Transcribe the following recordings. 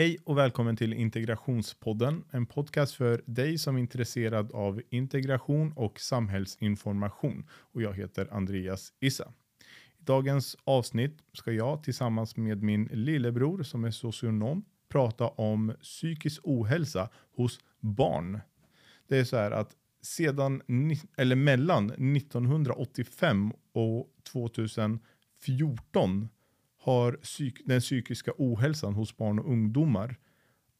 Hej och välkommen till Integrationspodden, en podcast för dig som är intresserad av integration och samhällsinformation. Och jag heter Andreas Issa. I dagens avsnitt ska jag tillsammans med min lillebror som är socionom prata om psykisk ohälsa hos barn. Det är så här att sedan, eller mellan 1985 och 2014 har psyk den psykiska ohälsan hos barn och ungdomar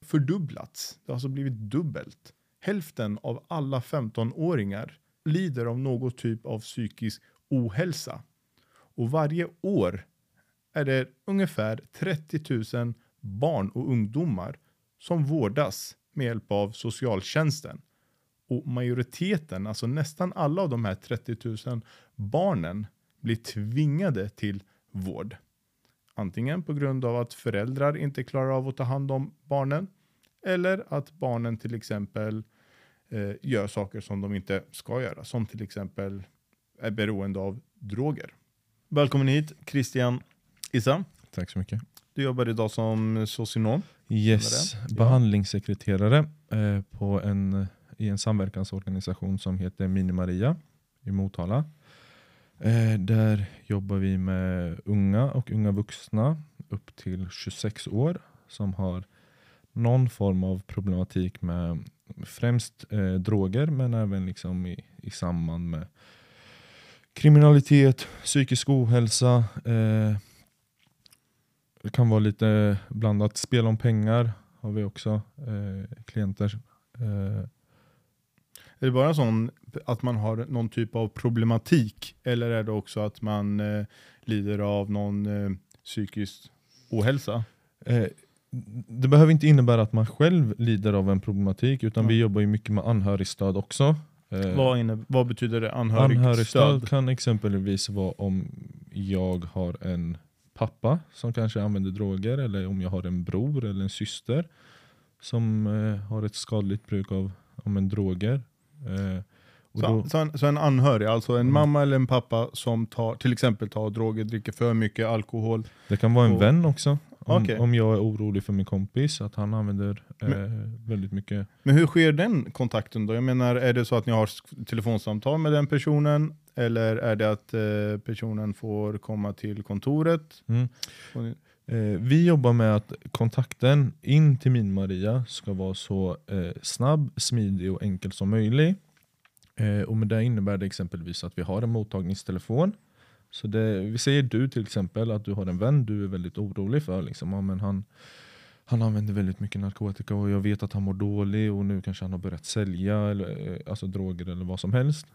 fördubblats. Det har alltså blivit dubbelt. Hälften av alla 15-åringar lider av någon typ av psykisk ohälsa. Och varje år är det ungefär 30 000 barn och ungdomar som vårdas med hjälp av socialtjänsten. Och majoriteten, alltså nästan alla av de här 30 000 barnen blir tvingade till vård. Antingen på grund av att föräldrar inte klarar av att ta hand om barnen eller att barnen till exempel eh, gör saker som de inte ska göra, som till exempel är beroende av droger. Välkommen hit Christian Issa. Tack så mycket. Du jobbar idag som socionom. Yes, behandlingssekreterare eh, på en, i en samverkansorganisation som heter Mini Maria i Motala. Eh, där jobbar vi med unga och unga vuxna upp till 26 år som har någon form av problematik med främst eh, droger men även liksom i, i samband med kriminalitet, psykisk ohälsa. Eh, det kan vara lite blandat. Spel om pengar har vi också eh, klienter. Eh, är det bara sån att man har någon typ av problematik eller är det också att man eh, lider av någon eh, psykisk ohälsa? Eh, det behöver inte innebära att man själv lider av en problematik utan mm. vi jobbar ju mycket med anhörigstöd också. Eh, vad, inne, vad betyder det? Anhörigstöd? Anhörigstöd kan exempelvis vara om jag har en pappa som kanske använder droger eller om jag har en bror eller en syster som eh, har ett skadligt bruk av, av en droger. Eh, så, då, så, en, så, en, anhörig, alltså en mm. mamma eller en pappa som tar, till exempel tar droger, dricker för mycket alkohol. Det kan vara en och, vän också. Om, okay. om jag är orolig för min kompis, att han använder eh, men, väldigt mycket. Men hur sker den kontakten då? Jag menar, är det så att ni har telefonsamtal med den personen? Eller är det att eh, personen får komma till kontoret? Mm. Eh, vi jobbar med att kontakten in till min Maria ska vara så eh, snabb, smidig och enkel som möjligt. Eh, och med det innebär det exempelvis att vi har en mottagningstelefon. Så det, vi säger du till exempel att du har en vän du är väldigt orolig för. Liksom. Ja, men han, han använder väldigt mycket narkotika och jag vet att han mår dåligt och nu kanske han har börjat sälja eller, alltså droger eller vad som helst.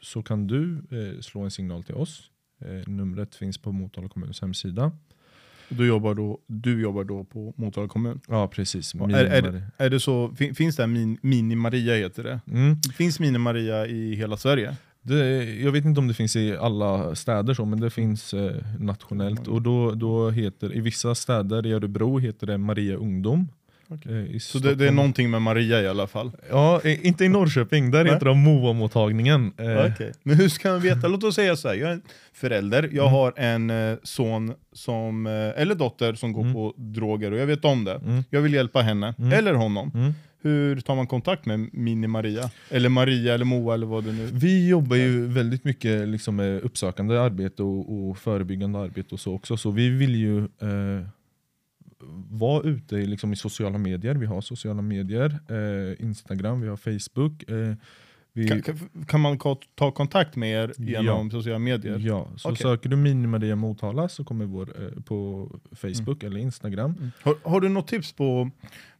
Så kan du slå en signal till oss. Numret finns på Motala kommuns hemsida. Du jobbar då, du jobbar då på Motala kommun? Ja precis. Är, är, är, det så, finns det min, Mini Maria heter det? Mm. Finns Mini Maria i hela Sverige? Det, jag vet inte om det finns i alla städer så, men det finns eh, nationellt. Mm. Och då, då heter, I vissa städer, i Örebro, heter det Maria Ungdom. Okay. Eh, så det, det, är någonting med Maria i alla fall? Ja, inte i Norrköping, där heter de MOA-mottagningen. Eh. Okay. Men hur ska man veta? Låt oss säga så här, jag är en förälder, jag mm. har en eh, son som, eller dotter som går mm. på droger och jag vet om det. Mm. Jag vill hjälpa henne, mm. eller honom. Mm. Hur tar man kontakt med Mini-Maria? Eller Maria eller Moa eller vad det nu Vi jobbar ju väldigt mycket liksom med uppsökande arbete och, och förebyggande arbete och så också. Så vi vill ju eh, vara ute liksom i sociala medier. Vi har sociala medier, eh, Instagram, vi har Facebook. Eh, vi... Kan, kan, man ta kontakt med er genom ja. sociala medier? Ja, så okay. söker du Mini-Maria Motala så kommer vår eh, på Facebook mm. eller Instagram. Mm. Har, har, du något tips på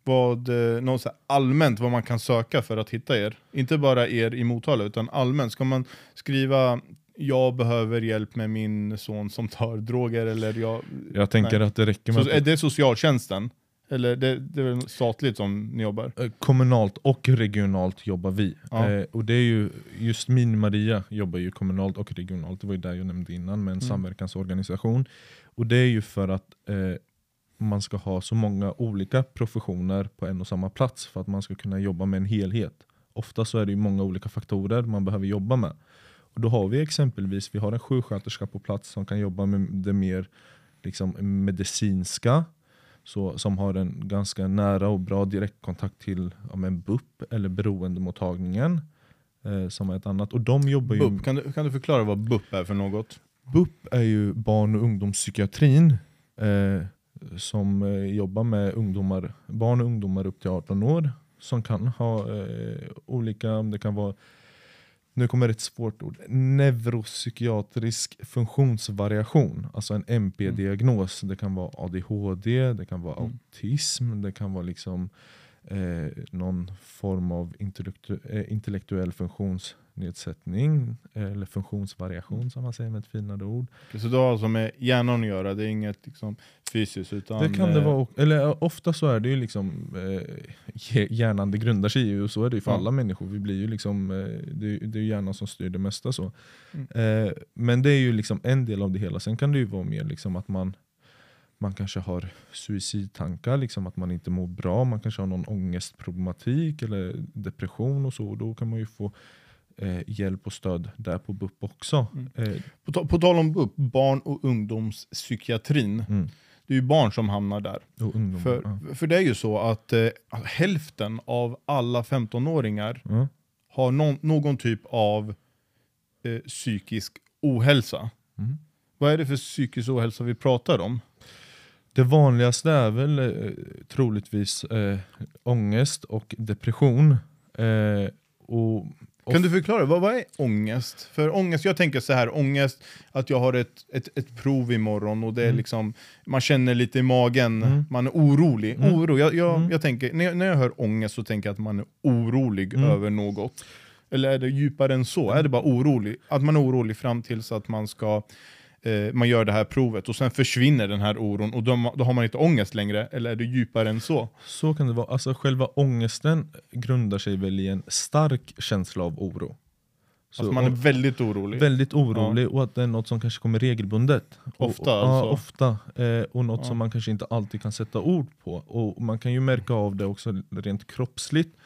vad, eh, något allmänt vad man kan söka för att hitta er? Inte bara er i Motala utan allmänt. Ska man skriva jag behöver hjälp med min son som tar droger eller jag... Jag tänker nej. att det räcker med... Så, är det socialtjänsten? Eller det, det är väl statligt som ni jobbar? Eh, kommunalt och regionalt jobbar vi. Ja. Eh, och det är ju, just min Maria jobbar ju kommunalt och regionalt. Det var ju där jag nämnde innan med en mm. samverkansorganisation. Och det är ju för att eh, man ska ha så många olika professioner på en och samma plats för att man ska kunna jobba med en helhet. Ofta så är det många olika faktorer man behöver jobba med. Och då har vi exempelvis vi har en sjuksköterska på plats som kan jobba med det mer liksom, medicinska. så, som har en ganska nära och bra direktkontakt till ja, men BUP eller beroendemottagningen. Eh, som är ett annat. Och de jobbar ju, BUP, kan du, kan du förklara vad BUP är för något? BUP är ju barn och ungdomspsykiatrin eh, som eh, jobbar med ungdomar, barn och ungdomar upp till 18 år som kan ha eh, olika, det kan vara nu kommer ett svårt ord, neuropsykiatrisk funktionsvariation, alltså en MP-diagnos. Det kan vara ADHD, det kan vara Mm. autism, det kan vara liksom eh, någon form av intellektu eh, intellektuell funktionsnedsättning eller funktionsvariation som man säger med ett finare ord. Så det har alltså med hjärnan att göra, det är inget liksom, fysiskt utan... Det kan det eh, vara, eller ofta så är det ju liksom eh, hj- hjärnan det grundar sig i och så är det ju för Ja. alla människor. Vi blir ju liksom, eh, det, det är hjärnan som styr det mesta. så. Mm. Eh, men det är ju liksom en del av det hela. Sen kan det ju vara mer liksom att man, man kanske har suicidtankar, liksom att man inte mår bra. Man kanske har någon ångestproblematik eller depression och så. Då kan man ju få eh, hjälp och stöd där på BUP också. Mm. Eh, På, ta- på tal om BUP, barn och ungdomspsykiatrin. mm. Det är ju barn som hamnar där. Och ungdomar. För, ja. för det är ju så att eh, hälften av alla 15-åringar Ja. har någon, någon typ av eh, psykisk ohälsa. Mm. Vad är det för psykisk ohälsa vi pratar om? Det vanligaste är väl eh, troligtvis eh, ångest och depression. Eh, och Kan du förklara, vad, vad är ångest? För ångest, jag tänker så här, ångest, att jag har ett, ett, ett prov imorgon och det är Mm. liksom, man känner lite i magen, Mm. man är orolig. Mm. Oro, jag, jag, Mm. jag tänker, när, jag, när jag hör ångest så tänker jag att man är orolig Mm. över något. Eller är det djupare än så? Är det bara orolig? Att man är orolig fram tills att man ska eh, man gör det här provet och sen försvinner den här oron och då, då har man inte ångest längre? Eller är det djupare än så? Så kan det vara. Alltså själva ångesten grundar sig väl i en stark känsla av oro. Så, Alltså man är och- väldigt orolig. väldigt orolig och att det är något som kanske kommer regelbundet. Ofta och, Ja, alltså? ofta. Eh, och något Ja. som man kanske inte alltid kan sätta ord på. Och man kan ju märka av det också rent kroppsligt.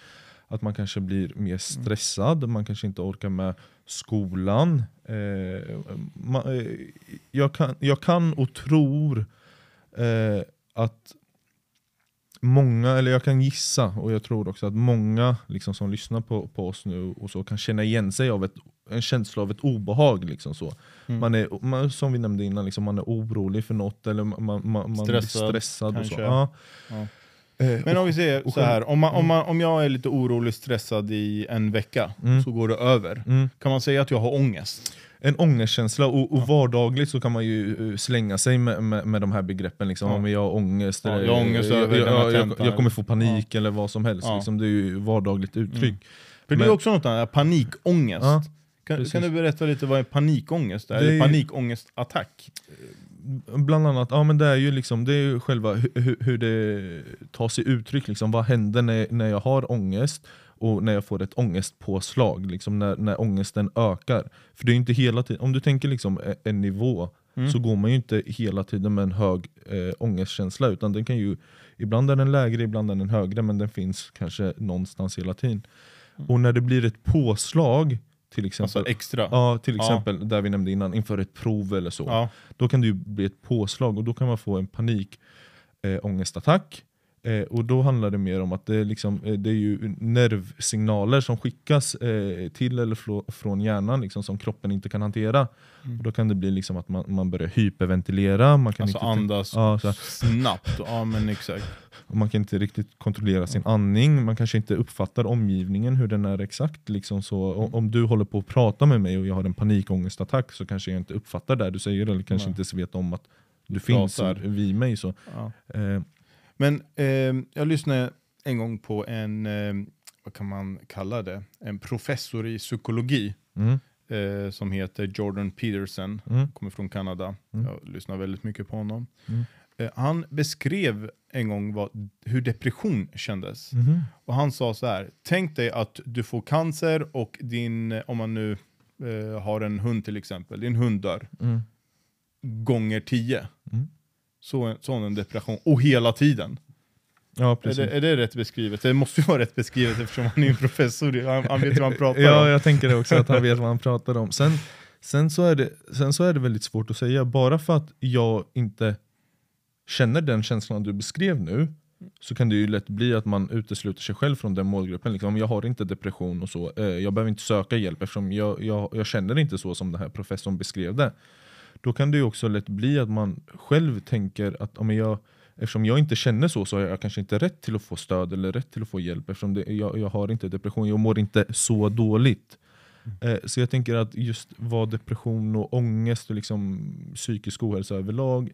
Att man kanske blir Mm. mer stressad, man kanske inte orkar med skolan. Eh, ma, eh, jag, kan, jag kan och tror eh, att många, eller jag kan gissa och jag tror också att många liksom, som lyssnar på, på oss nu och så kan känna igen sig av ett, en känsla av ett obehag. Liksom, så. Mm. Man är, man, som vi nämnde innan, liksom, man är orolig för något eller man, man, man Stressad, blir stressad. Och så. Ja. Ja. Eh, Men om vi säger så här, om, man, om, man, om jag är lite orolig, stressad i en vecka, Mm. så går det över. mm. Kan man säga att jag har ångest? En ångestkänsla och, och vardagligt så kan man ju eh, slänga sig med, med, med de här begreppen. Liksom, Ja. Om jag har ångest, Ja, jag ångest jag, över jag, jag, tentan. jag kommer få panik eller vad som helst. Ja. Liksom, det är ju vardagligt uttryck. För det är Men- också något annat, panikångest. Ja, kan, kan du berätta lite vad är panikångest är? Det är Eller panikångestattack? Bland annat, ja men det är ju liksom, det är ju själva hu- hu- hur det tar sig uttryck, liksom, vad händer när, när jag har ångest och när jag får ett ångestpåslag, liksom, när, när ångesten ökar. För det är inte hela tiden, om du tänker liksom e- en nivå, Mm. så går man ju inte hela tiden med en hög eh, ångestkänsla, utan den kan ju, ibland är den lägre, ibland är den högre, men den finns kanske någonstans hela tiden. Och när det blir ett påslag, till exempel, Alltså extra? Ja, till Ja. exempel där vi nämnde innan, inför ett prov eller så. Ja. Då kan det bli ett påslag och då kan man få en panik eh, ångestattack. Eh, och då handlar det mer om att det är, liksom, eh, det är ju nervsignaler som skickas eh, till eller från hjärnan liksom, som kroppen inte kan hantera. Mm. Och då kan det bli liksom att man, man börjar hyperventilera, man kan, Alltså inte, andas ja, snabbt? Ja men exakt. man kan inte riktigt kontrollera sin andning, man kanske inte uppfattar omgivningen hur den är exakt. Liksom så. O- Om du håller på att prata med mig och jag har en panikångestattack så kanske jag inte uppfattar det du säger eller kanske Nej. inte vet om att du Du finns vid mig. Så. Ja. Eh, Men eh, jag lyssnade en gång på en, eh, vad kan man kalla det, en professor i psykologi mm, eh, som heter Jordan Peterson, mm, kommer från Kanada. Mm. Jag lyssnar väldigt mycket på honom. Mm. Eh, han beskrev en gång vad, hur depression kändes. mhm, Och han sa så här, tänk dig att du får cancer och din, om man nu eh, har en hund till exempel, din hund dör mm, gånger tio. Så, så en depression, och hela tiden. Ja, Är precis. det, är det rätt beskrivet? Det måste ju vara rätt beskrivet eftersom han är en professor, han, han vet vad han pratar ja, om. jag tänker det också, att han vet vad han pratar om. Sen, sen, så är det, sen så är det väldigt svårt att säga, bara för att jag inte känner den känslan du beskrev nu så kan det ju lätt bli att man utesluter sig själv från den målgruppen. Liksom, jag har inte depression och så, eh, jag behöver inte söka hjälp eftersom jag, jag, jag känner inte så som den här professorn beskrev det. Då kan det ju också lätt bli att man själv tänker att om jag, eftersom jag inte känner så så har jag kanske inte rätt till att få stöd eller rätt till att få hjälp eftersom det, jag, jag har inte depression, jag mår inte så dåligt. Eh, så jag tänker att just vad depression och ångest och liksom psykisk ohälsa överlag,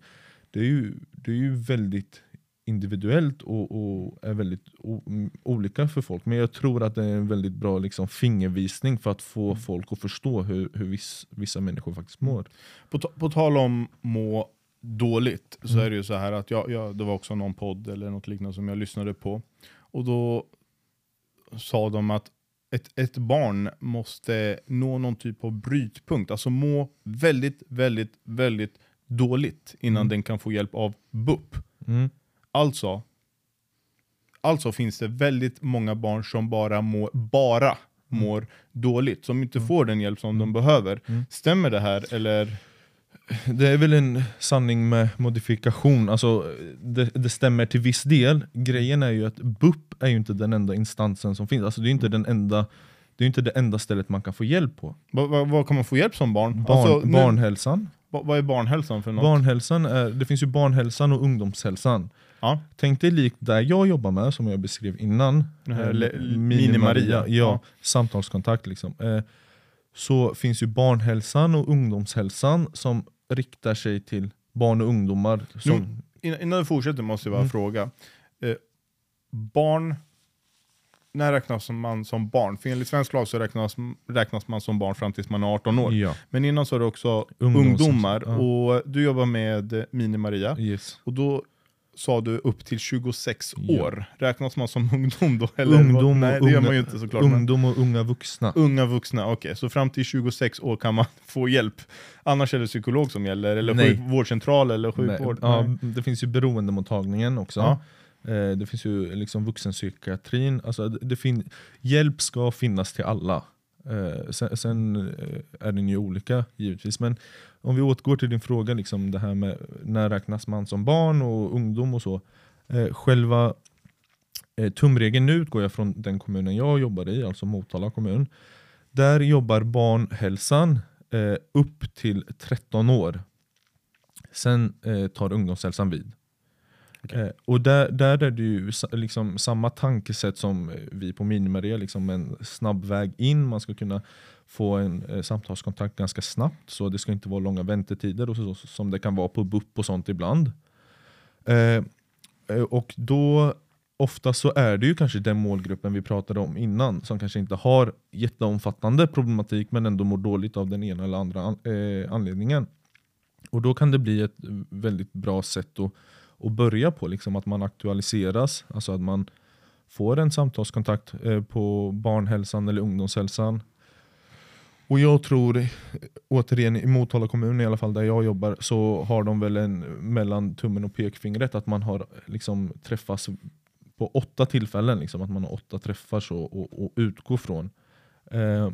det är ju, det är ju väldigt individuellt och, och är väldigt o, olika för folk. Men jag tror att det är en väldigt bra liksom, fingervisning för att få folk att förstå hur, hur viss, vissa människor faktiskt mår. På, på tal om må dåligt så Mm. är det ju så här att jag, jag, det var också någon podd eller något liknande som jag lyssnade på. Och då sa de att ett, ett barn måste nå någon typ av brytpunkt, alltså må väldigt, väldigt, väldigt dåligt innan Mm. den kan få hjälp av BUP. Mm. Alltså, alltså finns det väldigt många barn som bara mår, bara mår dåligt, som inte får den hjälp som de behöver. Mm. Stämmer det här eller? Det är väl en sanning med modifikation. Alltså, det, det stämmer till viss del. Grejen är ju att BUP är ju inte den enda instansen som finns. Alltså, det är inte, den enda, det är inte det enda stället man kan få hjälp på. Vad, vad, vad kan man få hjälp som barn? Barn, Alltså, nu- barnhälsan. vad, vad är barnhälsan för något? barnhälsan är, det finns ju barnhälsan och ungdomshälsan. Ja. Tänk dig likt där jag jobbar med, som jag beskrev innan. Här eh, Mini-Maria, Mini-Maria, Ja, ja. samtalskontakt. Liksom. Eh, så finns ju barnhälsan och ungdomshälsan som riktar sig till barn och ungdomar. Som, Innan, innan vi fortsätter måste jag bara Mm. fråga. Eh, barn, när räknas man som barn? För enligt svensk lag så räknas, räknas man som barn fram tills man är 18 år. ja, Men innan så är det också ungdomar. ja. Och du jobbar med Mini-Maria. yes. Och då sa du upp till 26 Ja. år. Räknas man som ungdom då? Eller Ungdom Nej, det gör man ju inte såklart. Ungdom och unga vuxna. Unga vuxna, okej. Så fram till 26 år kan man få hjälp. Annars är det psykolog som gäller, eller Nej. vårdcentral eller sjukvård. Nej, ja, det finns ju beroendemottagningen också. Ja. Eh, det finns ju liksom vuxenpsykiatrin. Alltså det, det fin- hjälp ska finnas till alla. Eh, sen sen eh, är den ju olika givetvis. Men om vi återgår till din fråga, liksom det här med när räknas man som barn och ungdom och så. Eh, själva eh, tumregeln, nu utgår jag från den kommunen jag jobbar i, alltså Motala kommun. Där jobbar barnhälsan eh, upp till 13 år. Sen eh, tar ungdomshälsan vid. Okay. Eh, och där, där är det ju liksom samma tankesätt som vi på Minimaria, liksom en snabb väg in. Man ska kunna få en eh, samtalskontakt ganska snabbt, så det ska inte vara långa väntetider och så, som det kan vara på BUP och sånt ibland. Eh, eh, och då Ofta så är det ju kanske den målgruppen vi pratade om innan som kanske inte har jätteomfattande problematik men ändå mår dåligt av den ena eller andra an, eh, anledningen. Och då kan det bli ett väldigt bra sätt att, att börja på, liksom att man aktualiseras, alltså att man får en samtalskontakt eh, på barnhälsan eller ungdomshälsan. Och jag tror, återigen i Motala kommun i alla fall där jag jobbar, så har de väl en mellan tummen och pekfingret att man har liksom träffats på åtta tillfällen, liksom, att man har åtta träffar så, och, och utgå från. Eh,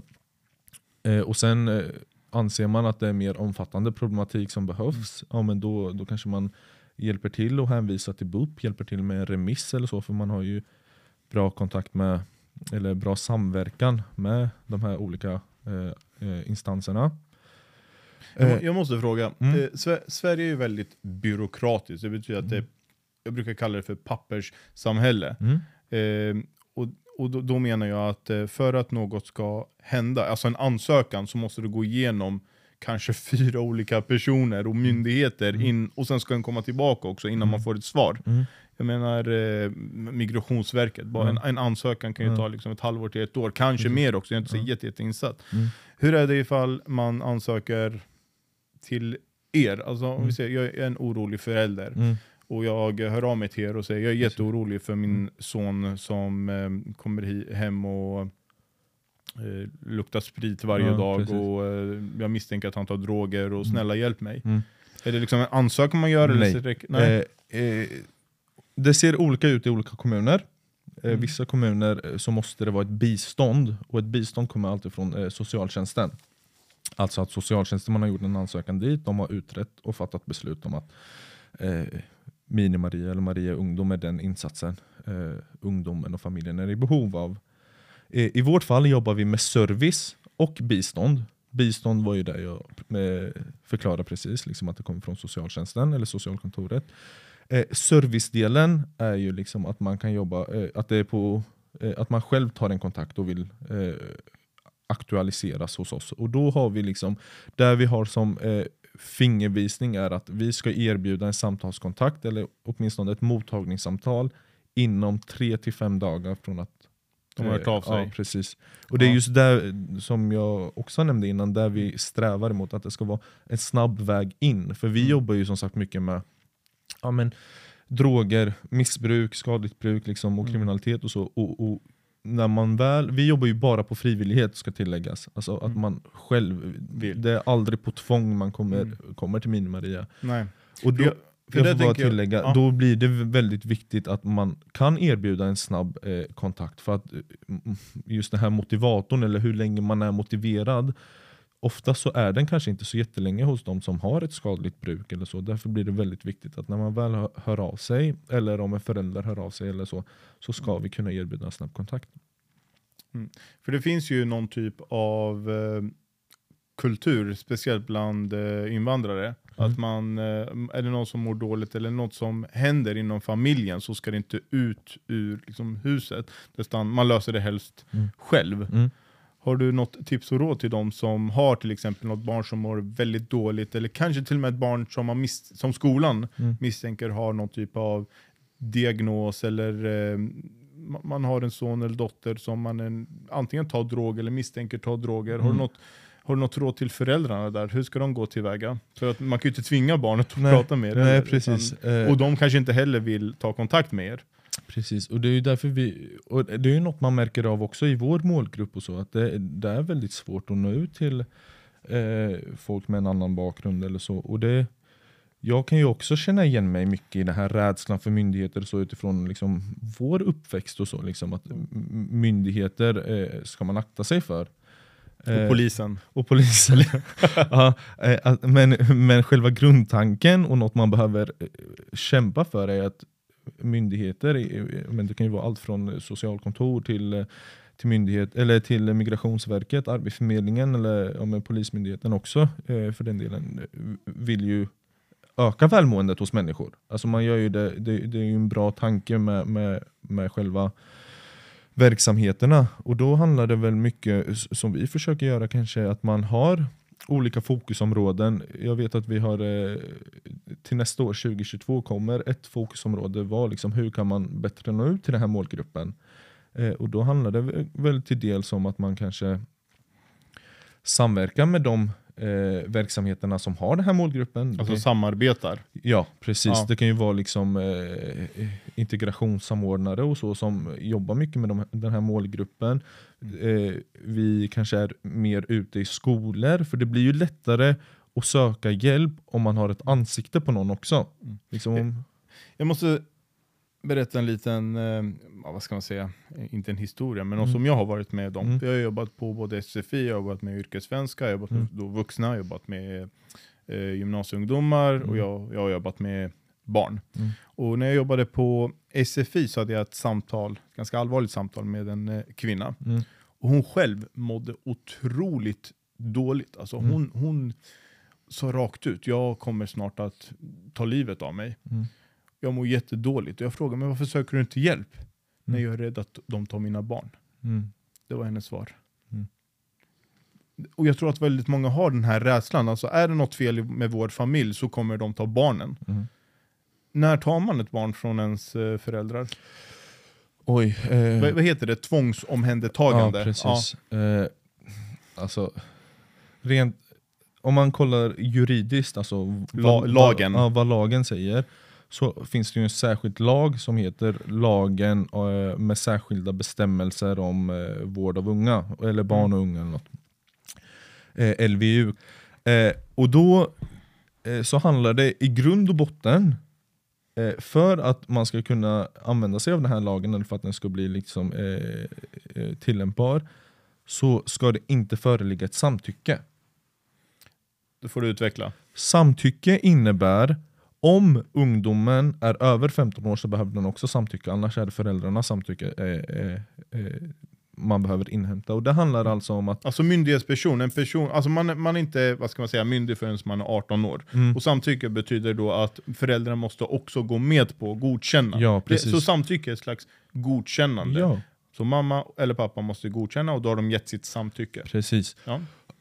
eh, och sen eh, anser man att det är mer omfattande problematik som behövs, ja, men då, då kanske man hjälper till och hänvisar till BUP, hjälper till med en remiss eller så, för man har ju bra kontakt med, eller bra samverkan med de här olika eh, eh, instanserna. Jag, Eh, jag måste fråga, mm. eh, Sve- Sverige är ju väldigt byråkratiskt. Det betyder att det, jag brukar kalla det för papperssamhälle. mm, Eh, och och då, då menar jag att för att något ska hända, alltså en ansökan, så måste det gå igenom kanske fyra olika personer och myndigheter in, och sen ska den komma tillbaka också innan man får ett svar. mm, Jag menar eh, Migrationsverket, bara en, Ja. en ansökan kan ju Ja. ta liksom ett halvår till ett år, kanske Precis. mer också, jag är inte så Ja. jätte, jätteinsatt. mm, Hur är det ifall man ansöker till er? Alltså, om vi Mm. säger, jag är en orolig förälder mm, och jag hör av mig till er och säger jag är jätteorolig för min son som eh, kommer hem och eh, luktar sprit varje Ja, dag precis. och eh, jag misstänker att han tar droger och Mm. snälla hjälp mig. mm. Är det liksom en ansökan man gör? Eller Nej. räcker- nej. Eh, eh, det ser olika ut i olika kommuner. Eh, Mm. Vissa kommuner eh, så måste det vara ett bistånd och ett bistånd kommer alltid från eh, socialtjänsten. Alltså att socialtjänsten man har gjort en ansökan dit, de har utrett och fattat beslut om att Mini-Maria eller Maria Ungdom är den insatsen ungdomen och familjen är i behov av. Eh, I vårt fall jobbar vi med service och bistånd. Bistånd var ju det jag eh, förklarade precis, liksom att det kommer från socialtjänsten eller socialkontoret. Eh, servicedelen är ju liksom att man kan jobba, eh, att, det är på, eh, att man själv tar en kontakt och vill eh, aktualiseras hos oss. Och då har vi liksom, där vi har som fingervisning är att vi ska erbjuda en samtalskontakt eller åtminstone ett mottagningssamtal inom tre till fem dagar från att de har hört av sig. Ja, precis. Och det är just där, som jag också nämnde innan, där vi strävar emot att det ska vara en snabb väg in. För vi Mm. jobbar ju som sagt mycket med ja, men, droger, missbruk, skadligt bruk liksom, och Mm. kriminalitet och så. Och, och när man väl, vi jobbar ju bara på frivillighet ska tilläggas. Alltså att Mm. man själv, Vill. det är aldrig på tvång man kommer, Mm. kommer till Mini-Maria. Nej. Och då, Jag- får bara tänker jag- tillägga, ja. då blir det väldigt viktigt att man kan erbjuda en snabb eh, kontakt. För att eh, mm, just den här motivatorn, eller hur länge man är motiverad, ofta så är den kanske inte så jättelänge hos de som har ett skadligt bruk. eller så. Därför blir det väldigt viktigt att när man väl hör, av sig, eller om en förälder hör av sig, eller så, så ska vi kunna erbjuda en snabb kontakt. För det finns ju någon typ av eh, kultur, speciellt bland eh, invandrare. Mm. Att man, eh, är det någon som mår dåligt eller något som händer inom familjen så ska det inte ut ur liksom, huset. Utan man löser det helst Mm. själv. Mm. Har du något tips och råd till de som har till exempel något barn som mår väldigt dåligt eller kanske till och med ett barn som, har mis- som skolan Mm. misstänker har någon typ av diagnos eller eh, ma- man har en son eller dotter som man en, antingen tar drog eller misstänker tar droger. Har, du Mm. något, har du något råd till föräldrarna där? Hur ska de gå tillväga? För att man kan ju inte tvinga barnet att Nej, prata med er. Nej, precis. utan- Eh, och de kanske inte heller vill ta kontakt med er. Precis, och det är ju därför vi, och det är ju något man märker av också i vår målgrupp och så, att det, det är väldigt svårt att nå ut till eh, folk med en annan bakgrund eller så. Och det, jag kan ju också känna igen mig mycket i den här rädslan för myndigheter så utifrån liksom vår uppväxt och så, liksom att myndigheter eh, ska man akta sig för. Och Eh, polisen. och polisen. ja, eh, men, men själva grundtanken och något man behöver eh, kämpa för är att myndigheter, men det kan ju vara allt från socialkontor till, till, myndighet, eller till Migrationsverket, Arbetsförmedlingen eller ja, men Polismyndigheten också för den delen, vill ju öka välmåendet hos människor. Alltså man gör ju det, det, det är ju en bra tanke med, med, med själva verksamheterna. Och då handlar det väl mycket, som vi försöker göra kanske, att man har olika fokusområden. Jag vet att vi har eh, till nästa år, 2022, kommer ett fokusområde vara liksom, hur kan man bättre nå ut till den här målgruppen? Eh, och då handlar det väl- väl till dels om att man kanske samverkar med de eh, verksamheterna som har den här målgruppen. Alltså Det- samarbetar. Ja, precis. Ja. Det kan ju vara liksom eh, integrationssamordnare och så som jobbar mycket med de, den här målgruppen. Eh, vi kanske är mer ute i skolor, för det blir ju lättare att söka hjälp om man har ett ansikte på någon också. Mm. Liksom om, Jag måste berätta en liten, eh, vad ska man säga, inte en historia, men Mm. som jag har varit med om. Mm. Jag har jobbat på både SFI, jag har jobbat med yrkessvenska, jag har jobbat med Mm. då vuxna, jag har jobbat med eh, gymnasieungdomar och Mm. jag, jag har jobbat med barn. Mm. Och när jag jobbade på SFI så hade jag ett samtal, ganska allvarligt samtal med en eh, kvinna. mm, Och hon själv mådde otroligt dåligt. Alltså hon, hon sa rakt ut, jag kommer snart att ta livet av mig. Jag mår jättedåligt. Och jag frågade, men varför söker du inte hjälp? När Mm. jag är rädd att de tar mina barn. mm, Det var hennes svar. Mm. Och jag tror att väldigt många har den här rädslan. Alltså är det något fel med vår familj så kommer de ta barnen. mm. När tar man ett barn från ens eh, föräldrar? Oj. Eh, Vad, vad heter det? Tvångsomhändertagande? Ja, precis. Eh, alltså, rent, om man kollar juridiskt, alltså La- vad, lagen. Vad, ja, vad lagen säger, så finns det ju en särskild lag som heter lagen eh, med särskilda bestämmelser om eh, vård av unga, eller barn och unga eller något. Eh, LVU. Och då så handlar det i grund och botten för att man ska kunna använda sig av den här lagen, eller för att den ska bli liksom, eh, tillämpbar, så ska det inte föreligga ett samtycke. Det får du utveckla. Samtycke innebär om ungdomen är över 15 år så behöver den också samtycka, annars är det föräldrarnas samtycke eh, eh, eh, man behöver inhämta. Och det handlar alltså om att... Alltså myndighetsperson, en person, alltså man, man är inte vad ska man säga, myndig förrän man är 18 år. Mm. Och samtycke betyder då att föräldrar måste också gå med på godkänna. Ja, det, precis. så samtycke är ett slags godkännande. Ja, Så mamma eller pappa måste godkänna och då har de gett sitt samtycke. precis. Ja.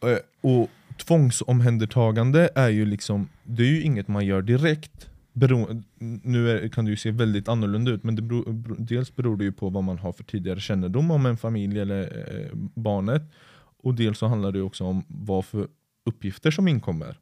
Eh, Och tvångsomhändertagande är ju liksom, det är ju inget man gör direkt. Bero, nu är, kan det ju se väldigt annorlunda ut, men det beror, dels beror det ju på vad man har för tidigare kännedom om en familj eller eh, barnet. Och dels så handlar det också om vad för uppgifter som inkommer.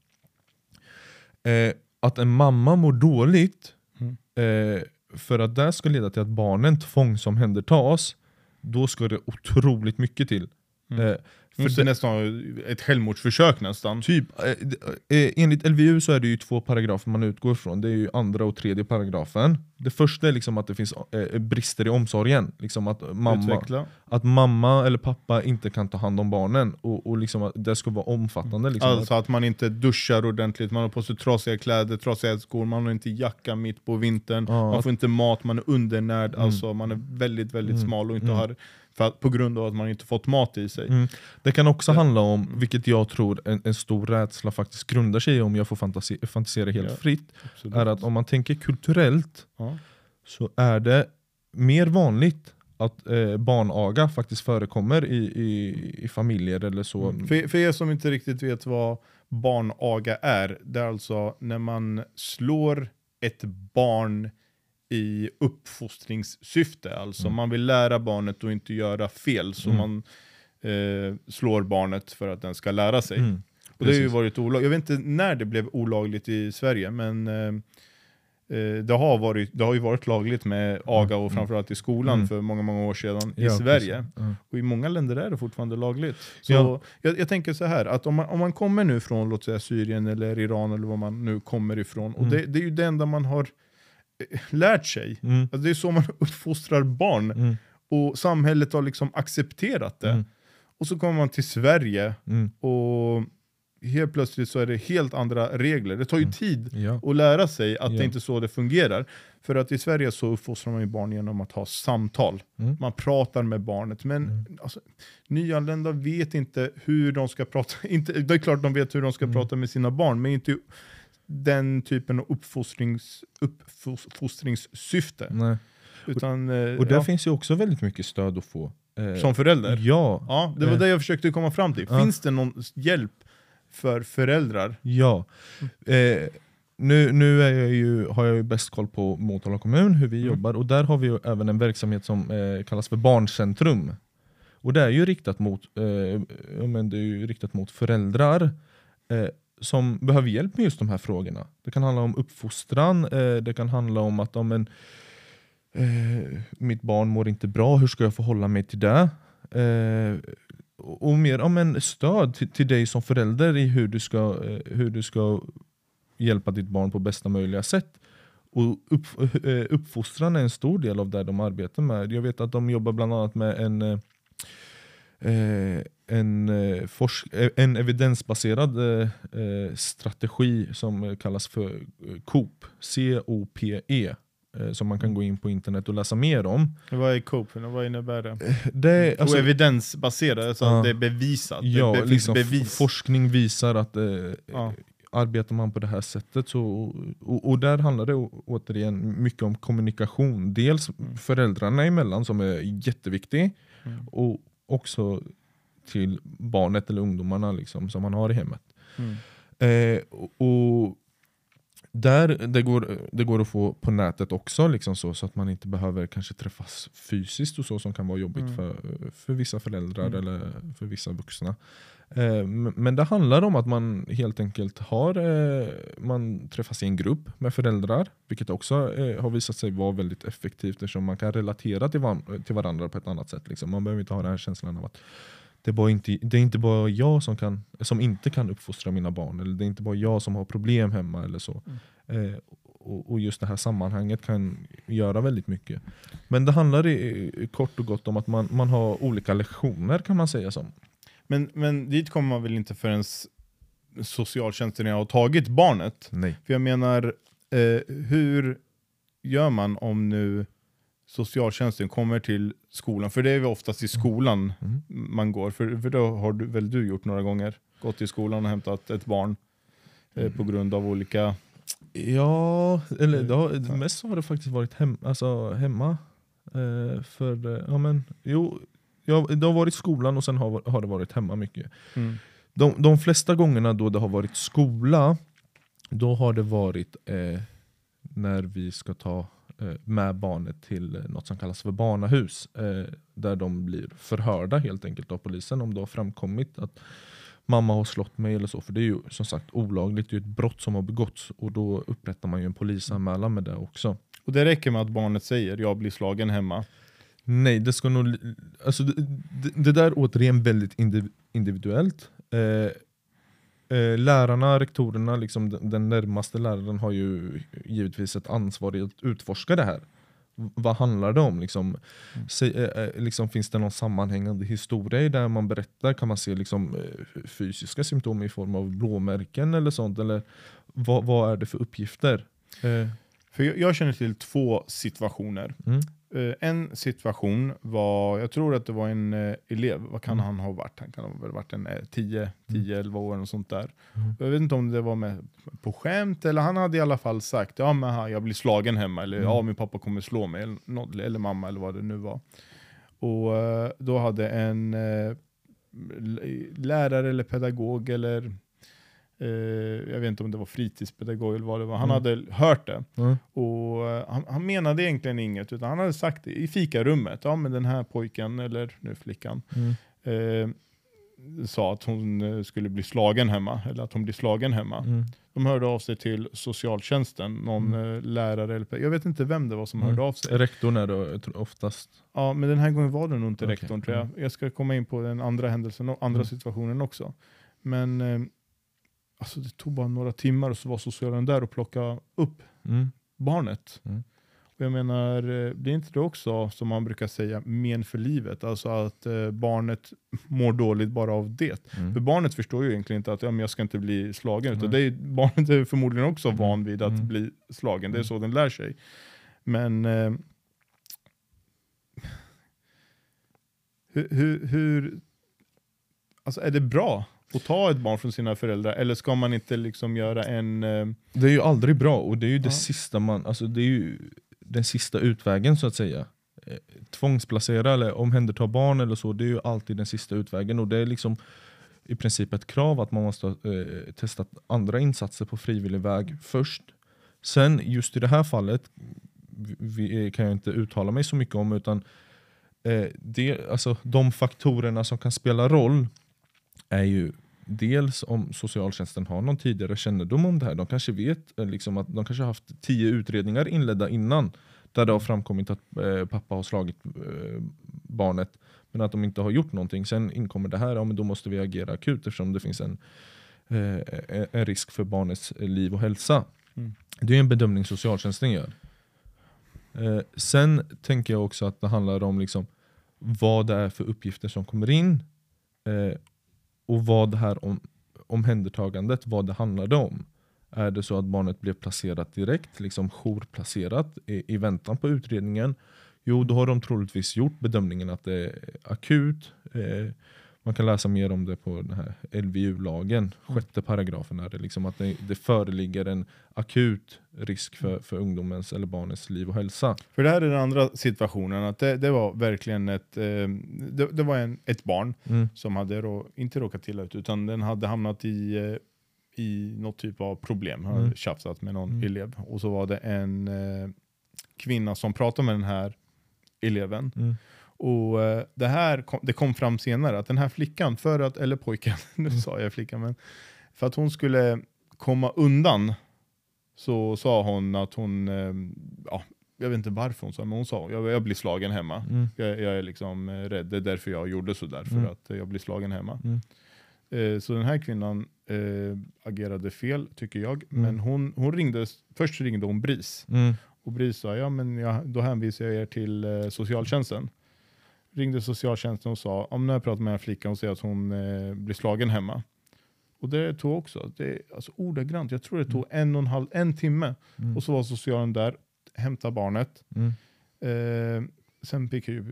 Eh, att en mamma mår dåligt, Mm. eh, för att det ska leda till att barnen tvångsomhändertas, då ska det otroligt mycket till. Mm. För det är nästan ett självmordsförsök nästan. Typ, eh, eh, enligt LVU så är det ju två paragrafer man utgår från. Det är ju andra och tredje paragrafen. Det första är liksom att det finns eh, brister i omsorgen. Liksom att mamma, Utveckla. att mamma eller pappa inte kan ta hand om barnen. Och, och liksom att det ska vara omfattande. Liksom. Alltså att man inte duschar ordentligt, man har på sig trasiga kläder, trasiga skor, man har inte jacka mitt på vintern, Ja, man att- får inte mat, man är undernärd, Mm. alltså man är väldigt väldigt Mm. smal och inte Mm. har, för att, på grund av att man inte fått mat i sig. Mm. Det kan också Det- handla om, vilket jag tror en, en stor rädsla faktiskt grundar sig i, om jag får fantasi, fantisera helt Ja. fritt, Absolut. är att om man tänker kulturellt ja. så är det mer vanligt att eh, barnaga faktiskt förekommer i, i, i familjer eller så. Mm. För, för er som inte riktigt vet vad barnaga är, det är alltså när man slår ett barn i uppfostringssyfte. Alltså Mm. man vill lära barnet att inte göra fel, så Mm. man eh, slår barnet för att den ska lära sig. Mm, Och det har ju varit olagligt. Jag vet inte när det blev olagligt i Sverige, men eh, eh, det, har varit, det har ju varit lagligt med aga och Mm. framförallt i skolan Mm. för många, många år sedan i Ja, Sverige. precis. Ja. Och i många länder är det fortfarande lagligt. Så Ja. jag, jag tänker så här, att om man, om man kommer nu från låt säga Syrien eller Iran eller var man nu kommer ifrån, och Mm. det, det är ju det enda man har lärt sig. Mm, Alltså det är så man uppfostrar barn, mm, och samhället har liksom accepterat det. Mm. Och så kommer man till Sverige, mm, och helt plötsligt så är det helt andra regler. Det tar ju Mm. tid ja. att lära sig att det Ja. inte är så det fungerar. För att i Sverige så uppfostrar man ju barn genom att ha samtal. Mm. Man pratar med barnet. Men Mm. alltså, nyanlända vet inte hur de ska prata. Inte, det är klart de vet hur de ska prata med sina barn, men inte den typen av uppfostrings, uppfostringssyfte. Nej. Utan, eh, Och där ja, finns ju också väldigt mycket stöd att få. Eh, som förälder. Ja, Ja, det var Eh. det jag försökte komma fram till. Finns det någon hjälp för föräldrar? ja. Eh, nu nu är jag ju, har jag ju bäst koll på Motala kommun, hur vi Mm. jobbar, och där har vi ju även en verksamhet som eh, kallas för Barncentrum. Och det är ju riktat mot, eh, men det är riktat mot föräldrar som behöver hjälp med just de här frågorna. Det kan handla om uppfostran, eh, det kan handla om att om en, eh, mitt barn mår inte bra, hur ska jag förhålla mig till det? Eh, och mer om en stöd till, till dig som förälder i hur du, ska, eh, hur du ska hjälpa ditt barn på bästa möjliga sätt. Och upp, eh, uppfostran är en stor del av det de arbetar med. Jag vet att de jobbar bland annat med en eh, en, eh, eh, en evidensbaserad eh, eh, strategi som eh, kallas för eh, COP, C-O-P-E, eh, som man kan gå in på internet och läsa mer om. Vad är COPE? Vad innebär det? Det alltså, och evidensbaserat, alltså Ja. det är bevisat. ja, det, liksom, bevis. Forskning visar att eh, Ja. arbetar man på det här sättet så, och, och där handlar det återigen mycket om kommunikation. Dels föräldrarna emellan som är jätteviktig Mm. och också till barnet eller ungdomarna liksom, som man har i hemmet. Mm. Eh, och, där, det, går, det går att få på nätet också, liksom så, så att man inte behöver kanske träffas fysiskt och så som kan vara jobbigt Mm. för, för vissa föräldrar Mm. eller för vissa vuxna. Eh, men det handlar om att man helt enkelt har, eh, man träffas i en grupp med föräldrar, vilket också eh, har visat sig vara väldigt effektivt eftersom man kan relatera till, varandra på ett annat sätt. Liksom. Man behöver inte ha den här känslan av att det är, inte, det är inte bara jag som, kan, som inte kan uppfostra mina barn, eller det är inte bara jag som har problem hemma eller så. Eh, och, och just det här sammanhanget kan göra väldigt mycket. Men det handlar i, i kort och gott om att man, man har olika lektioner kan man säga som. Men, men dit kommer man väl inte förrän socialtjänsten har tagit barnet? Nej. För jag menar, Eh, hur gör man om nu socialtjänsten kommer till skolan? För det är ju oftast i skolan Mm. man går. För, för då har du, väl du gjort några gånger? Gått till skolan och hämtat ett barn eh, på grund av olika... Ja, eller det har, mest har det faktiskt varit hem, alltså, hemma. Eh, för, eh, ja, men, jo, jag, det har varit skolan och sen har, har det varit hemma mycket. Mm. De, de flesta gångerna då det har varit skola, då har det varit eh, när vi ska ta eh, med barnet till något som kallas för barnahus. Eh, där de blir förhörda helt enkelt av polisen om det har framkommit att mamma har slått mig eller så. För det är ju som sagt olagligt, det är ett brott som har begåtts och då upprättar man ju en polisanmälan med det också. Och det räcker med att barnet säger jag blir slagen hemma. Nej, det ska nog... Alltså det, det, där är återigen väldigt indiv- individuellt. Eh, eh, lärarna, rektorerna, liksom den, närmaste läraren har ju givetvis ett ansvar i att utforska det här. Vad handlar det om? Liksom, Se, eh, eh, liksom, finns det någon sammanhängande historia i det man berättar? Kan man se liksom, fysiska symptom i form av blåmärken eller sånt? Eller vad, vad är det för uppgifter? För jag, jag känner till två situationer. mm, en situation var, jag tror att det var en eh, elev, vad kan Mm. han ha varit? Han kan ha väl varit en eh, 10, 10, 11 år och sånt där. Mm. Jag vet inte om det var med på skämt eller han hade i alla fall sagt ja men jag blir slagen hemma eller Mm. ja min pappa kommer slå mig eller, något, eller mamma eller vad det nu var. Och eh, då hade en eh, lärare eller pedagog eller eh, jag vet inte om det var fritidspedagog eller vad det var. Han Mm. hade hört det. mm, Och eh, han, han menade egentligen inget, utan han hade sagt det i fikarummet. Ja, men den här pojken, eller nu flickan, mm, eh, sa att hon eh, skulle bli slagen hemma, eller att hon blir slagen hemma. mm. De hörde av sig till socialtjänsten, någon eh, lärare eller jag vet inte vem det var som Mm. hörde av sig. Rektorn är då tror, oftast. Ja, men den här gången var det nog inte Okej, rektorn tror jag. mm. Jag ska komma in på den andra händelsen andra Mm. situationen också. Men eh, alltså det tog bara några timmar och så var socialen där och plockade upp Mm. barnet. Mm. Och jag menar, eh, det är inte det också som man brukar säga men för livet? Alltså att eh, barnet mår dåligt bara av det. Mm. För barnet förstår ju egentligen inte att ja, men jag ska inte bli slagen. Utan det är, barnet är förmodligen också van vid att Mm. bli slagen. Det är Mm. så den lär sig. Men eh, hur, hur, hur alltså är det bra att ta ett barn från sina föräldrar? Eller ska man inte liksom göra en... Eh, Det är ju aldrig bra och det är ju det Ja. sista man, alltså det är ju den sista utvägen så att säga. Eh, Tvångsplacera eller omhänderta barn eller så, det är ju alltid den sista utvägen och det är liksom i princip ett krav att man måste eh, testat andra insatser på frivillig väg först. Sen just i det här fallet vi, vi, kan jag inte uttala mig så mycket om utan eh, det, alltså, de faktorerna som kan spela roll är ju dels om socialtjänsten har någon tidigare kännedom om det här. De kanske vet eh, liksom, att de kanske har haft tio utredningar inledda innan där det har framkommit att eh, pappa har slagit eh, barnet men att de inte har gjort någonting. Sen inkommer det här, ja, men då måste vi agera akut eftersom det finns en, eh, en risk för barnets liv och hälsa. Mm. Det är en bedömning socialtjänsten gör. Eh, sen tänker jag också att det handlar om liksom, vad det är för uppgifter som kommer in eh, och vad det här om, omhändertagandet, vad det handlade om. Är det så att barnet blev placerat direkt, liksom jourplacerat i, i väntan på utredningen? Jo, då har de troligtvis gjort bedömningen att det är akut. Eh, man kan läsa mer om det på den här LVU-lagen, sjätte paragrafen. Är det, liksom att det, det föreligger en akut risk för, för ungdomens eller barnets liv och hälsa. För det här är den andra situationen, att det, det var verkligen ett, eh, det, det var en, ett barn Mm. som hade rå, inte råkat illa ut, utan den hade hamnat i, eh, i något typ av problem, hade Mm. tjafsat med någon Mm. elev. Och så var det en eh, kvinna som pratade med den här eleven. Mm. Och eh, det här kom, det kom fram senare, att den här flickan, för att, eller pojken, nu Mm. sa jag flickan, men för att hon skulle komma undan så sa hon att hon, eh, ja, jag vet inte varför hon sa, men hon sa jag, jag blir slagen hemma. Mm. Jag, jag är liksom eh, rädd, det är därför jag gjorde sådär, för Mm. att jag blir slagen hemma. Mm. Eh, så den här kvinnan eh, agerade fel, tycker jag. Mm. Men hon, hon ringde, först ringde hon BRIS. Mm. Och BRIS sa, ja men jag, då hänvisar jag er till eh, socialtjänsten. Ringde socialtjänsten och sa, om nu har jag pratat med den här flickan och säger att hon eh, blir slagen hemma. Och det tog också, det, alltså ordagrant, jag tror det tog en och en halv, en timme. Mm. Och så var socialen där, hämta barnet. Mm. Eh, sen fick jag, ju,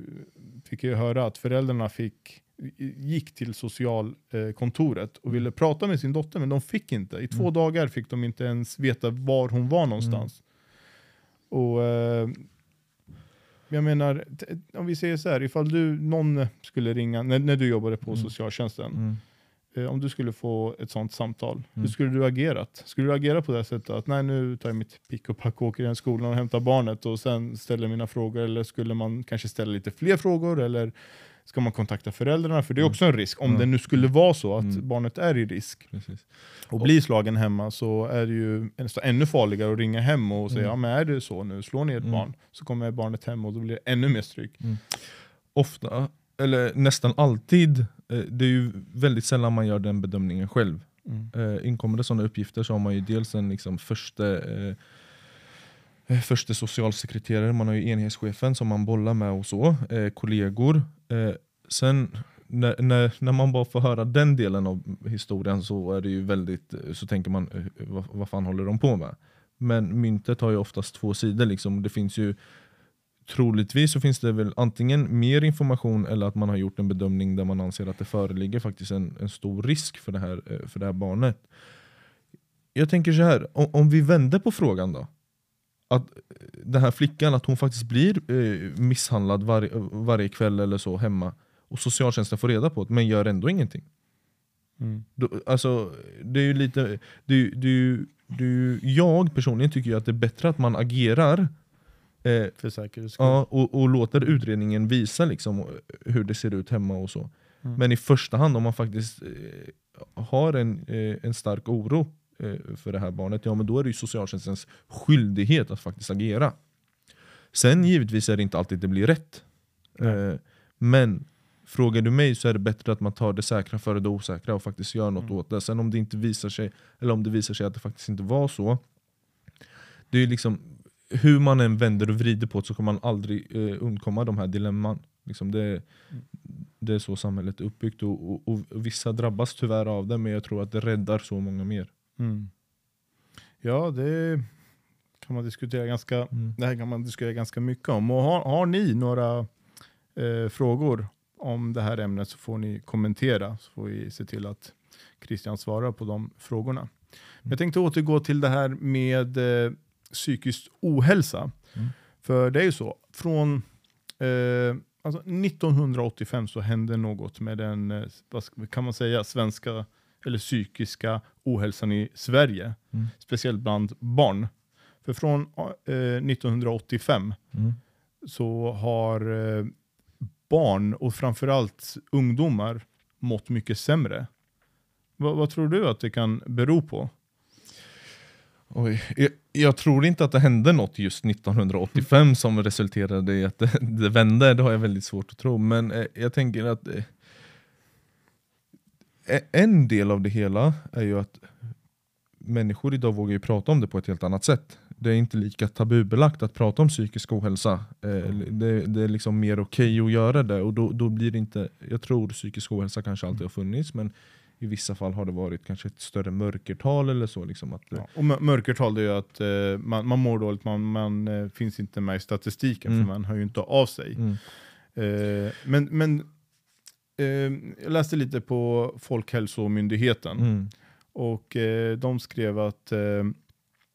fick jag höra att föräldrarna fick, gick till socialkontoret och ville prata med sin dotter, men de fick inte. I två Mm. dagar fick de inte ens veta var hon var någonstans. Och eh, jag menar, om vi säger så här, ifall du, någon skulle ringa, när, när du jobbade på Mm. socialtjänsten, Mm. Om du skulle få ett sånt samtal, Mm. hur skulle du agerat? Skulle du agera på det sättet att nej nu tar jag mitt pick och pack och åker den skolan och hämtar barnet och sen ställer mina frågor eller skulle man kanske ställa lite fler frågor eller ska man kontakta föräldrarna? För det är Mm. också en risk om Ja. det nu skulle vara så att Mm. barnet är i risk Precis. och blir slagen hemma så är det ju ännu farligare att ringa hem och säga Mm. ja men är det så nu, slår ni ett Mm. barn så kommer barnet hem och då blir det ännu mer stryk. Ofta, eller nästan alltid, eh, det är ju väldigt sällan man gör den bedömningen själv. Eh, inkommer det sådana uppgifter så har man ju dels en liksom första, eh, eh, första socialsekreterare, man har ju enhetschefen som man bollar med och så, eh, kollegor. Eh, sen när, när, när man bara får höra den delen av historien så är det ju väldigt, eh, så tänker man eh, vad, vad fan håller de på med? Men myntet har ju oftast två sidor liksom. Det finns ju Troligtvis så finns det väl antingen mer information eller att man har gjort en bedömning där man anser att det föreligger faktiskt en, en stor risk för det, här, eh, för det här barnet. Jag tänker så här, om, om vi vänder på frågan då. Att eh, den här flickan, att hon faktiskt blir eh, misshandlad var, varje kväll eller så hemma och socialtjänsten får reda på det men gör ändå ingenting. Mm. Då, alltså, det är ju lite, det är, det är, ju- det är ju, jag personligen tycker att det är bättre att man agerar eh, För säkerhets skull. Ja, och, och låter utredningen visa liksom hur det ser ut hemma och så. Mm. Men i första hand om man faktiskt eh, har en, eh, en stark oro eh, för det här barnet, ja men då är det ju socialtjänstens skyldighet att faktiskt agera. Sen givetvis är det inte alltid det blir rätt. Eh, men frågar du mig så är det bättre att man tar det säkra före det osäkra och faktiskt gör något Mm. åt det. Sen om det inte visar sig, eller om det visar sig att det faktiskt inte var så, det är liksom hur man än vänder och vrider på det så kommer man aldrig eh, undkomma de här dilemman. Liksom det, det är så samhället är uppbyggt och, och, och vissa drabbas tyvärr av det men jag tror att det räddar så många mer. Mm. Ja, det kan man diskutera ganska, Mm. det här kan man diskutera ganska mycket om. Och har, har ni några eh, frågor om det här ämnet så får ni kommentera så får vi se till att Christian svarar på de frågorna. Men jag tänkte återgå till det här med eh, psykisk ohälsa. Mm. För det är ju så, från eh, alltså 1985 så hände något med den, eh, vad kan man säga, svenska eller psykiska ohälsan i Sverige. Mm. Speciellt bland barn. För från eh, 1985 Mm. så har eh, barn och framförallt ungdomar mått mycket sämre. Vad, vad tror du att det kan bero på? Oj, jag, jag tror inte att det hände något just 1985 som resulterade i att det, det vände, det har jag väldigt svårt att tro. Men eh, jag tänker att eh, e- en del av det hela är ju att människor idag vågar ju prata om det på ett helt annat sätt. Det är inte lika tabubelagt att prata om psykisk ohälsa. Eh, det, det är liksom mer okej att göra det och då, då blir det inte, jag tror psykisk ohälsa kanske alltid har funnits men i vissa fall har det varit kanske ett större mörkertal eller så. Liksom att, Ja. Och mör- mörkertal det är ju att eh, man, man mår dåligt, man, man eh, finns inte med i statistiken Mm. för man hör ju inte av sig. mm, Eh, men men eh, jag läste lite på Folkhälsomyndigheten mm, och eh, de skrev att eh,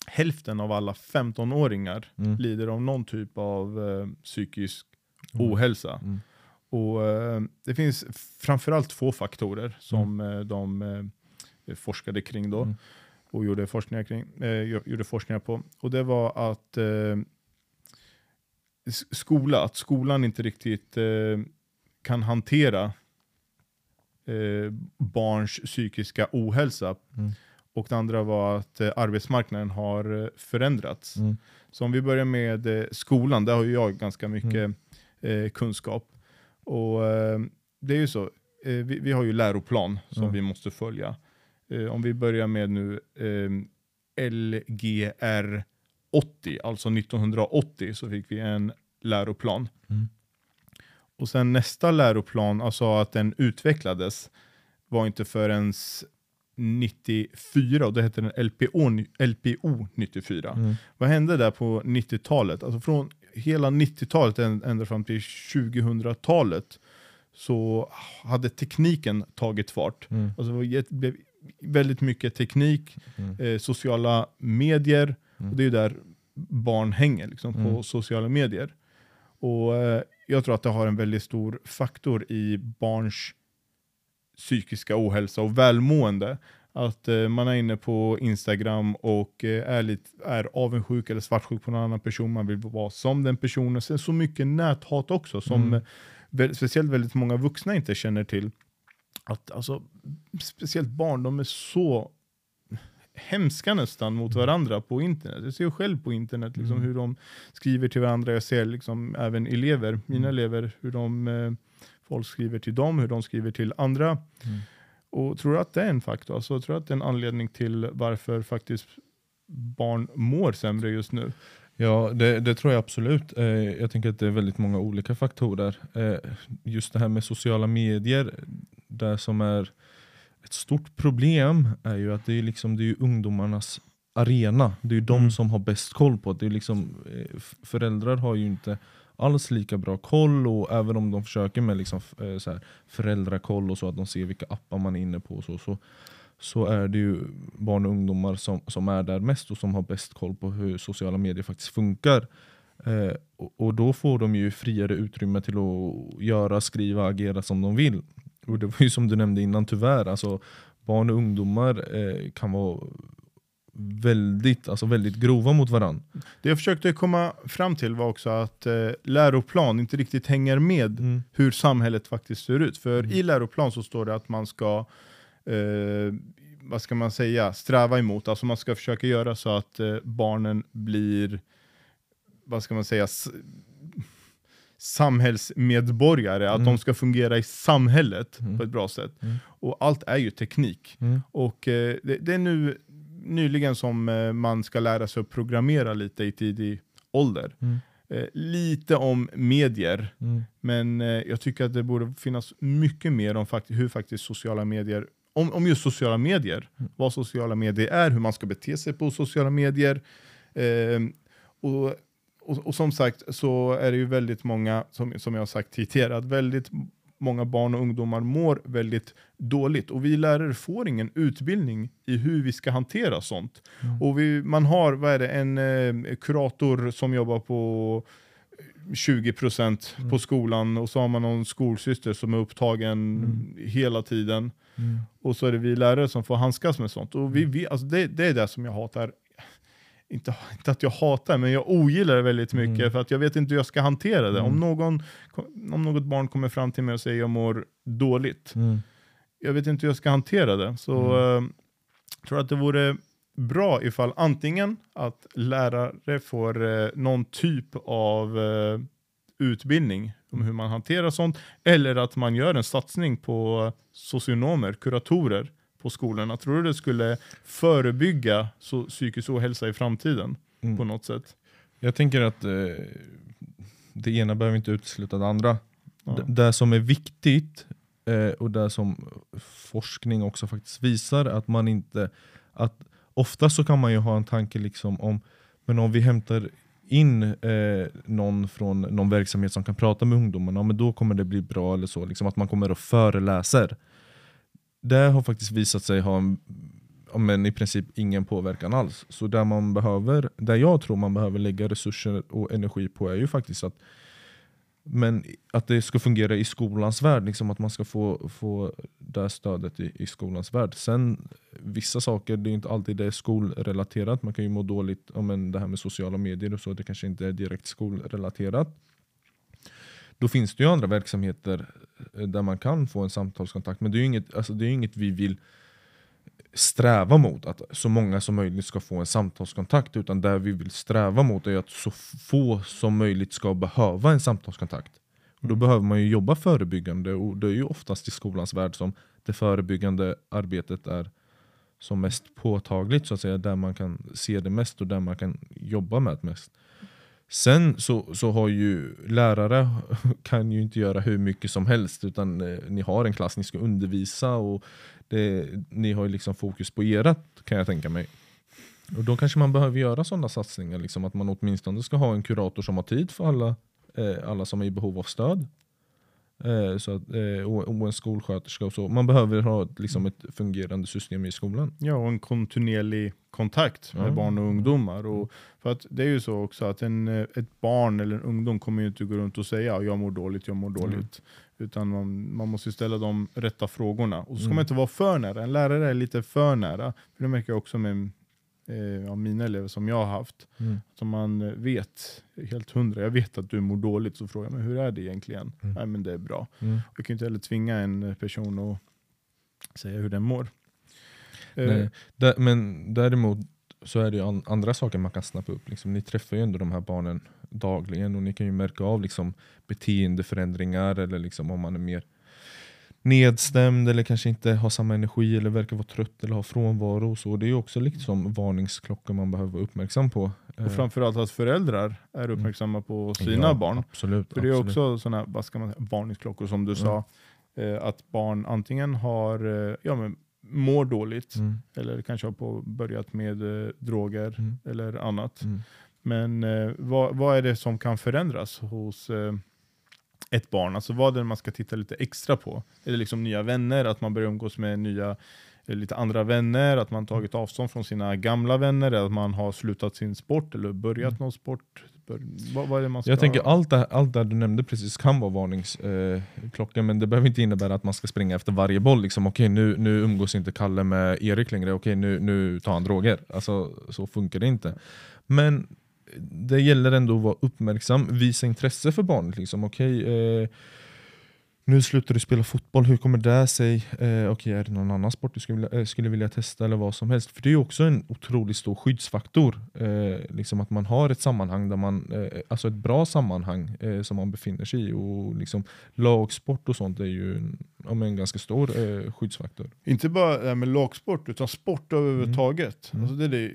hälften av alla 15-åringar mm, lider av någon typ av psykisk Mm. ohälsa. Mm, Och eh, Det finns framförallt två faktorer som eh, de eh, forskade kring då Mm. och gjorde forskningar, kring, eh, gjorde forskningar på. Och det var att eh, skola, att skolan inte riktigt eh, kan hantera barns psykiska ohälsa. Mm. Och det andra var att arbetsmarknaden har förändrats. mm, Så om vi börjar med skolan, där har ju jag ganska mycket eh, kunskap. Och eh, det är ju så, eh, vi, vi har ju läroplan som Mm. vi måste följa. Eh, om vi börjar med nu LGR 80, alltså 1980 så fick vi en läroplan. Mm. Och sen nästa läroplan, alltså att den utvecklades, var inte förrän 94 och då hette den LPO, LPO 94. Mm. Vad hände där på 90-talet? Alltså från hela 90-talet ända fram till 2000-talet så hade tekniken tagit fart. Mm. Alltså det blev väldigt mycket teknik, Mm. eh, sociala medier, Mm. och det är ju där barn hänger liksom, på Mm. sociala medier. Och eh, Jag tror att det har en väldigt stor faktor i barns psykiska ohälsa och välmående. Att eh, man är inne på Instagram och eh, är, lite, är avundsjuk eller svartsjuk på någon annan person, man vill vara som den personen. Sen så mycket näthat också, som Mm. eh, speciellt väldigt många vuxna inte känner till. Att alltså, speciellt barn, de är så hemska nästan mot varandra på internet. Jag ser själv på internet liksom, Mm. hur de skriver till varandra. Jag ser liksom, även elever, mina Mm. elever, hur de, eh, folk skriver till dem, hur de skriver till andra. Mm. Och tror du att det är en faktor? Alltså, tror du att det är en anledning till varför faktiskt barn mår sämre just nu? Ja, det, det tror jag absolut. Eh, jag tänker att det är väldigt många olika faktorer. Eh, just det här med sociala medier, det som är ett stort problem är ju att det är, liksom, det är ungdomarnas arena. Det är ju de Mm. som har bäst koll på det. det är liksom, eh, föräldrar har ju inte alls lika bra koll och även om de försöker med liksom, eh, så här, föräldrakoll och så att de ser vilka appar man är inne på och så, så, så är det ju barn och ungdomar som, som är där mest och som har bäst koll på hur sociala medier faktiskt funkar. Eh, och, och då får de ju friare utrymme till att göra, skriva, agera som de vill. Och det var ju som du nämnde innan, tyvärr. Alltså, barn och ungdomar eh, kan vara väldigt, alltså väldigt grova mot varandra. Det jag försökte komma fram till var också att eh, läroplan inte riktigt hänger med Mm. hur samhället faktiskt ser ut. För Mm. i läroplan så står det att man ska, eh, vad ska man säga, sträva emot. Alltså man ska försöka göra så att eh, barnen blir, vad ska man säga, samhällsmedborgare. Att Mm. de ska fungera i samhället Mm. på ett bra sätt. Mm. Och allt är ju teknik. Mm. Och eh, det, det är nu nyligen som eh, man ska lära sig att programmera lite i tidig ålder. Mm. Eh, lite om medier, Mm. men eh, jag tycker att det borde finnas mycket mer om fakt hur faktiskt sociala medier, om, om just sociala medier, Mm. vad sociala medier är, hur man ska bete sig på sociala medier. Eh, och, och, och som sagt så är det ju väldigt många, som, som jag har sagt tidigare, att väldigt många barn och ungdomar mår väldigt dåligt och vi lärare får ingen utbildning i hur vi ska hantera sånt. Mm. Och vi, man har, vad det, en eh, kurator som jobbar på 20% Mm. på skolan och så har man någon skolsyster som är upptagen Mm. hela tiden. Mm. Och så är det vi lärare som får handskas med sånt. Och vi, vi, alltså det, det är det som jag hatar. Inte, inte att jag hatar, men jag ogillar det väldigt mycket Mm. för att jag vet inte hur jag ska hantera det. Om, Mm. någon, om något barn kommer fram till mig och säger jag mår dåligt, Mm. jag vet inte hur jag ska hantera det. Så Mm. eh, jag tror att det vore bra ifall antingen att lärare får eh, någon typ av eh, utbildning om hur man hanterar sånt, eller att man gör en satsning på socionomer, kuratorer på skolorna. Tror du det skulle förebygga så, psykisk ohälsa i framtiden Mm. på något sätt? Jag tänker att eh, det ena behöver inte utesluta det andra. Ja. Det som är viktigt eh, och det som forskning också faktiskt visar att man inte, att ofta så kan man ju ha en tanke liksom om, men om vi hämtar in eh, någon från någon verksamhet som kan prata med ungdomarna, men då kommer det bli bra eller så, liksom att man kommer och föreläser. Det har faktiskt visat sig ha en, men i princip ingen påverkan alls. Så där, man behöver, där jag tror man behöver lägga resurser och energi på är ju faktiskt att men att det ska fungera i skolans värld, liksom att man ska få, få det stödet i, i skolans värld. Sen vissa saker, det är inte alltid det är skolrelaterat. Man kan ju må dåligt om det här med sociala medier och så, det kanske inte är direkt skolrelaterat. Då finns det ju andra verksamheter där man kan få en samtalskontakt, men det är ju inget, alltså det är inget vi vill sträva mot, att så många som möjligt ska få en samtalskontakt, utan det vi vill sträva mot är att så få som möjligt ska behöva en samtalskontakt. Och då behöver man ju jobba förebyggande och det är ju oftast i skolans värld som det förebyggande arbetet är som mest påtagligt, så att säga, där man kan se det mest och där man kan jobba med det mest. Sen så, så har ju lärare kan ju inte göra hur mycket som helst utan eh, ni har en klass ni ska undervisa och det, ni har ju liksom fokus på erat kan jag tänka mig. Och då kanske man behöver göra sådana satsningar, liksom, att man åtminstone ska ha en kurator som har tid för alla, eh, alla som är i behov av stöd. Eh, så att, eh, och, och en skolsköterska och så. Man behöver ha liksom, ett fungerande system i skolan. Ja, och en kontinuerlig kontakt med Ja. barn och ungdomar. Och för att det är ju så också att en, eh, ett barn eller en ungdom kommer ju inte gå runt och säga jag mår dåligt, jag mår dåligt. Utan man, man måste ställa de rätta frågorna. Och så ska Mm. man inte vara för nära. En lärare är lite för nära. För det märker jag också med eh, ja, mina elever som jag har haft. Mm. Som man vet, helt hundra, jag vet att du mår dåligt. Så frågar men hur är det egentligen? Mm. Nej men det är bra. Mm. Jag kan inte heller tvinga en person att säga hur den mår. Eh. Där, men däremot så är det an, andra saker man kan snappa upp. Liksom, ni träffar ju ändå de här barnen dagligen och ni kan ju märka av liksom, beteendeförändringar eller liksom, om man är mer nedstämd eller kanske inte har samma energi eller verkar vara trött eller ha frånvaro. Och så. Det är också liksom varningsklockor man behöver vara uppmärksam på. Och framförallt att föräldrar är uppmärksamma på sina Mm. Ja, barn. Absolut. För det är absolut. också sådana vad ska man säga, varningsklockor som du sa. Eh, att barn antingen har, eh, ja, men mår dåligt Mm, eller kanske har på, börjat med eh, droger mm, eller annat. mm. Men eh, vad, vad är det som kan förändras hos eh, ett barn? Alltså vad är det man ska titta lite extra på? Är det liksom nya vänner, att man börjar umgås med nya eh, lite andra vänner, att man tagit avstånd från sina gamla vänner, att man har slutat sin sport eller börjat Mm. någon sport? Bör, vad, vad man ska Jag tänker allt det, allt det du nämnde precis kan vara varningsklockor men det behöver inte innebära att man ska springa efter varje boll. Liksom, Okej nu, nu umgås inte Kalle med Erik längre, okej nu, nu tar han droger. Alltså, så funkar det inte. Men det gäller ändå att vara uppmärksam, visa intresse för barnet. Liksom. Okej, eh, nu slutar du spela fotboll, hur kommer det sig? Eh, okej, är det någon annan sport du skulle vilja, eh, skulle vilja testa eller vad som helst? För det är också en otroligt stor skyddsfaktor. Eh, liksom att man har ett sammanhang, där man, eh, alltså ett bra sammanhang eh, som man befinner sig i. Och liksom, lagsport och sånt är ju en, ja, en ganska stor eh, skyddsfaktor. Inte bara det här med lagsport, utan sport överhuvudtaget. Mm. Alltså det är det,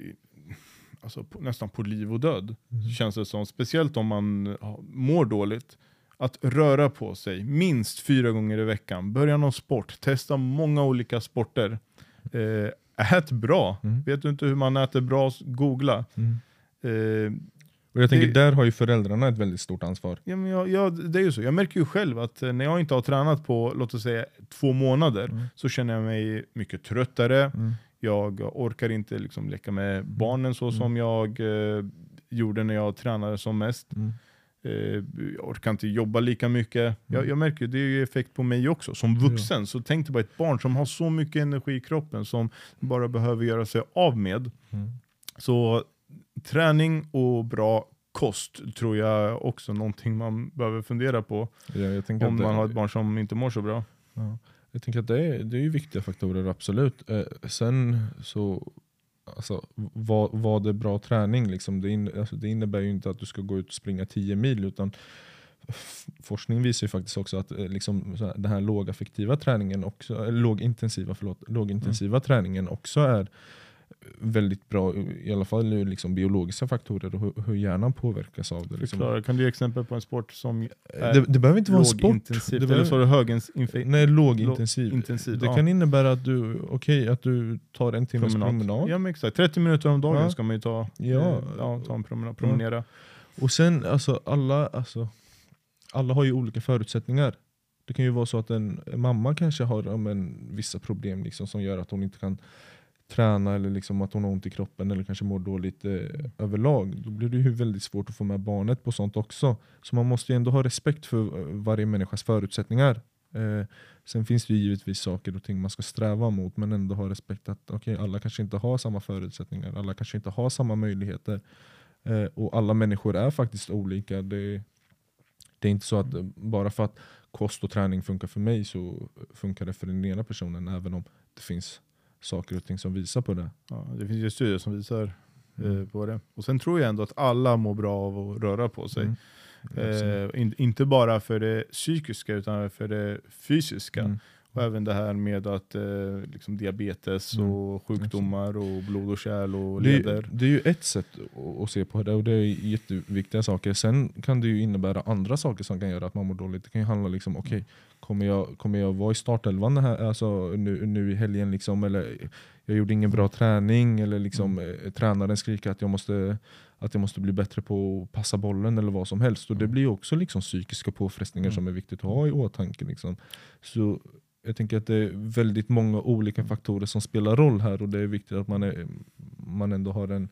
alltså på, nästan på liv och död, Mm. känns det som. Speciellt om man ja, mår dåligt. Att röra på sig minst fyra gånger i veckan. Börja någon sport, testa många olika sporter. Eh, ät bra. Mm. Vet du inte hur man äter bra, googla. Mm. Eh, Och jag tänker, Det- där har ju föräldrarna ett väldigt stort ansvar. Ja, men jag, jag, det är ju så. Jag märker ju själv att eh, när jag inte har tränat på, låt oss säga två månader, Mm. så känner jag mig mycket tröttare. Mm. Jag orkar inte liksom leka med barnen så som jag eh, gjorde när jag tränade som mest. Mm. Eh, jag orkar inte jobba lika mycket. Jag, Mm. jag märker ju, det är ju effekt på mig också. Som vuxen, så tänk dig bara ett barn som har så mycket energi i kroppen som bara behöver göra sig av med. Mm. Så träning och bra kost tror jag också någonting man behöver fundera på. Ja, jag Om att det- man har ett barn som inte mår så bra. Ja. Jag tänker att det är, det är ju viktiga faktorer, absolut. Eh, sen så, alltså, vad, vad är bra träning? Liksom? Det, in, alltså, det innebär ju inte att du ska gå ut och springa 10 mil, utan forskning visar ju faktiskt också att eh, liksom, här, den här lågaffektiva träningen, också, eller lågintensiva, förlåt, lågintensiva träningen också är väldigt bra, i alla fall ur liksom biologiska faktorer och hur, hur hjärnan påverkas av det. Liksom. Förklara. Kan du ge exempel på en sport som är Det, det behöver inte vara en sport. Det Eller behöver- så har du högintensiv? Nej, lågintensiv. Lågintensiv, det ja. kan innebära att du, okej, att du tar en timmes promenad. Ja men exakt, 30 minuter om dagen Ja. ska man ju ta, Ja. eh, ja, ta en promenad, promenera. Och sen, alltså, alla, alltså, alla har ju olika förutsättningar. Det kan ju vara så att en en mamma kanske har ja, men, vissa problem liksom, som gör att hon inte kan träna eller liksom att hon har ont i kroppen eller kanske mår dåligt eh, överlag. Då blir det ju väldigt svårt att få med barnet på sånt också. Så man måste ju ändå ha respekt för eh, varje människas förutsättningar. Eh, sen finns det ju givetvis saker och ting man ska sträva mot men ändå ha respekt att okay, alla kanske inte har samma förutsättningar, alla kanske inte har samma möjligheter. Eh, och alla människor är faktiskt olika. Det, det är inte så att eh, bara för att kost och träning funkar för mig så funkar det för den ena personen även om det finns saker och ting som visar på det. Ja, det finns ju studier som visar Mm. eh, på det. Och sen tror jag ändå att alla mår bra av att röra på sig. Mm. Eh, in, inte bara för det psykiska utan för det fysiska. Mm. Och även det här med att eh, liksom diabetes Mm. och sjukdomar och blod och kärl och Det, leder. det är ju ett sätt att- se på det och det är jätteviktiga saker. Sen kan det ju innebära andra saker som kan göra att man mår dåligt. Det kan ju handla liksom, okej, kommer, jag, kommer jag vara i startelvan här, alltså, nu, nu i helgen? Liksom, eller jag gjorde ingen bra träning, eller liksom, eh, tränaren skriker att jag, måste, att jag måste bli bättre på att passa bollen eller vad som helst. Och Det blir ju också liksom psykiska påfrestningar Mm. som är viktigt att ha i åtanke. Liksom. Så jag tänker att det är väldigt många olika faktorer som spelar roll här och det är viktigt att man, är, man ändå har en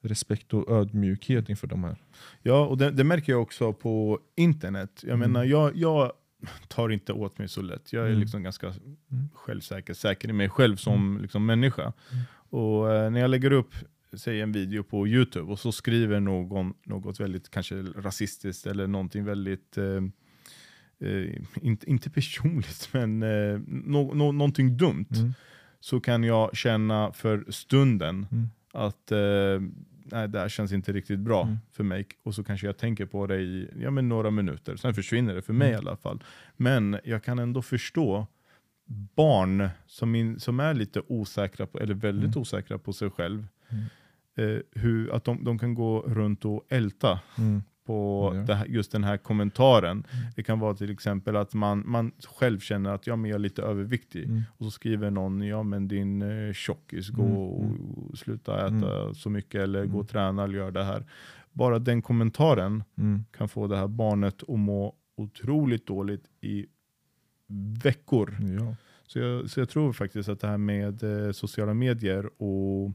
respekt och ödmjukhet inför de här. Ja, och det, det märker jag också på internet. Jag Mm. menar, jag, jag tar inte åt mig så lätt. Jag är Mm. liksom ganska självsäker, säker i mig själv som liksom människa. Mm. Och eh, när jag lägger upp säg en video på Youtube och så skriver någon något väldigt kanske rasistiskt eller någonting väldigt eh, eh, inte, inte personligt, men eh, no, no, någonting dumt. Mm. Så kan jag känna för stunden Mm. att eh, nej, det här känns inte riktigt bra Mm. för mig. Och så kanske jag tänker på det i ja, men några minuter, sen försvinner det för mig Mm. i alla fall. Men jag kan ändå förstå barn som, in, som är lite osäkra, på, eller väldigt Mm. osäkra på sig själv. Mm. Eh, hur, att de, de kan gå runt och älta. På Ja. just den här kommentaren. Mm. Det kan vara till exempel att man, man själv känner att ja, men jag är lite överviktig. Mm. Och så skriver någon, ja men din eh, tjockis, gå Mm, och mm. sluta äta så mycket eller gå Mm. och träna eller gör det här. Bara den kommentaren Mm. kan få det här barnet att må otroligt dåligt i veckor. Ja. Så jag, så jag tror faktiskt att det här med eh, sociala medier och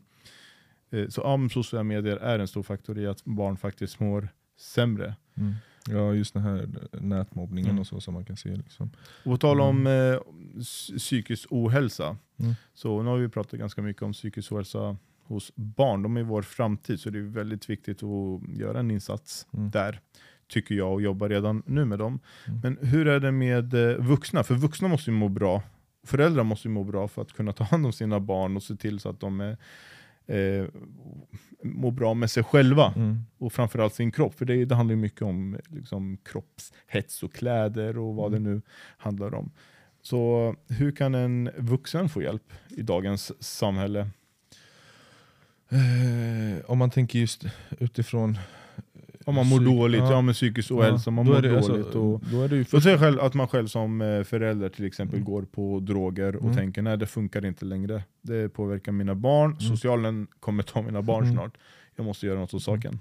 eh, så, men sociala medier är en stor faktor i att barn faktiskt mår sämre. Mm. ja, just den här nätmobbningen Mm. och så som man kan se. Liksom. Och på tal om eh, s- psykisk ohälsa, Mm. så nu har vi pratat ganska mycket om psykisk ohälsa hos barn. De är vår framtid, så det är väldigt viktigt att göra en insats Mm. där, tycker jag, och jobba redan nu med dem. Mm. Men hur är det med eh, vuxna? För vuxna måste ju må bra. Föräldrar måste ju må bra för att kunna ta hand om sina barn och se till så att de är, eh, mår bra med sig själva Mm. och framförallt sin kropp. För det, det handlar mycket om liksom, kroppshets och kläder och vad Mm. det nu handlar om. Så hur kan en vuxen få hjälp i dagens samhälle? Eh, om man tänker just utifrån... Om man mår psyk- dåligt, ja, ja. med psykisk ohälsa, om man då mår det, dåligt. alltså, och, då är det ju För sig själv, att man själv som eh, förälder till exempel Mm. går på droger och Mm. tänker nej det funkar inte längre. Det påverkar mina barn, Mm. socialen kommer ta mina barn Mm. snart. Jag måste göra något åt saken.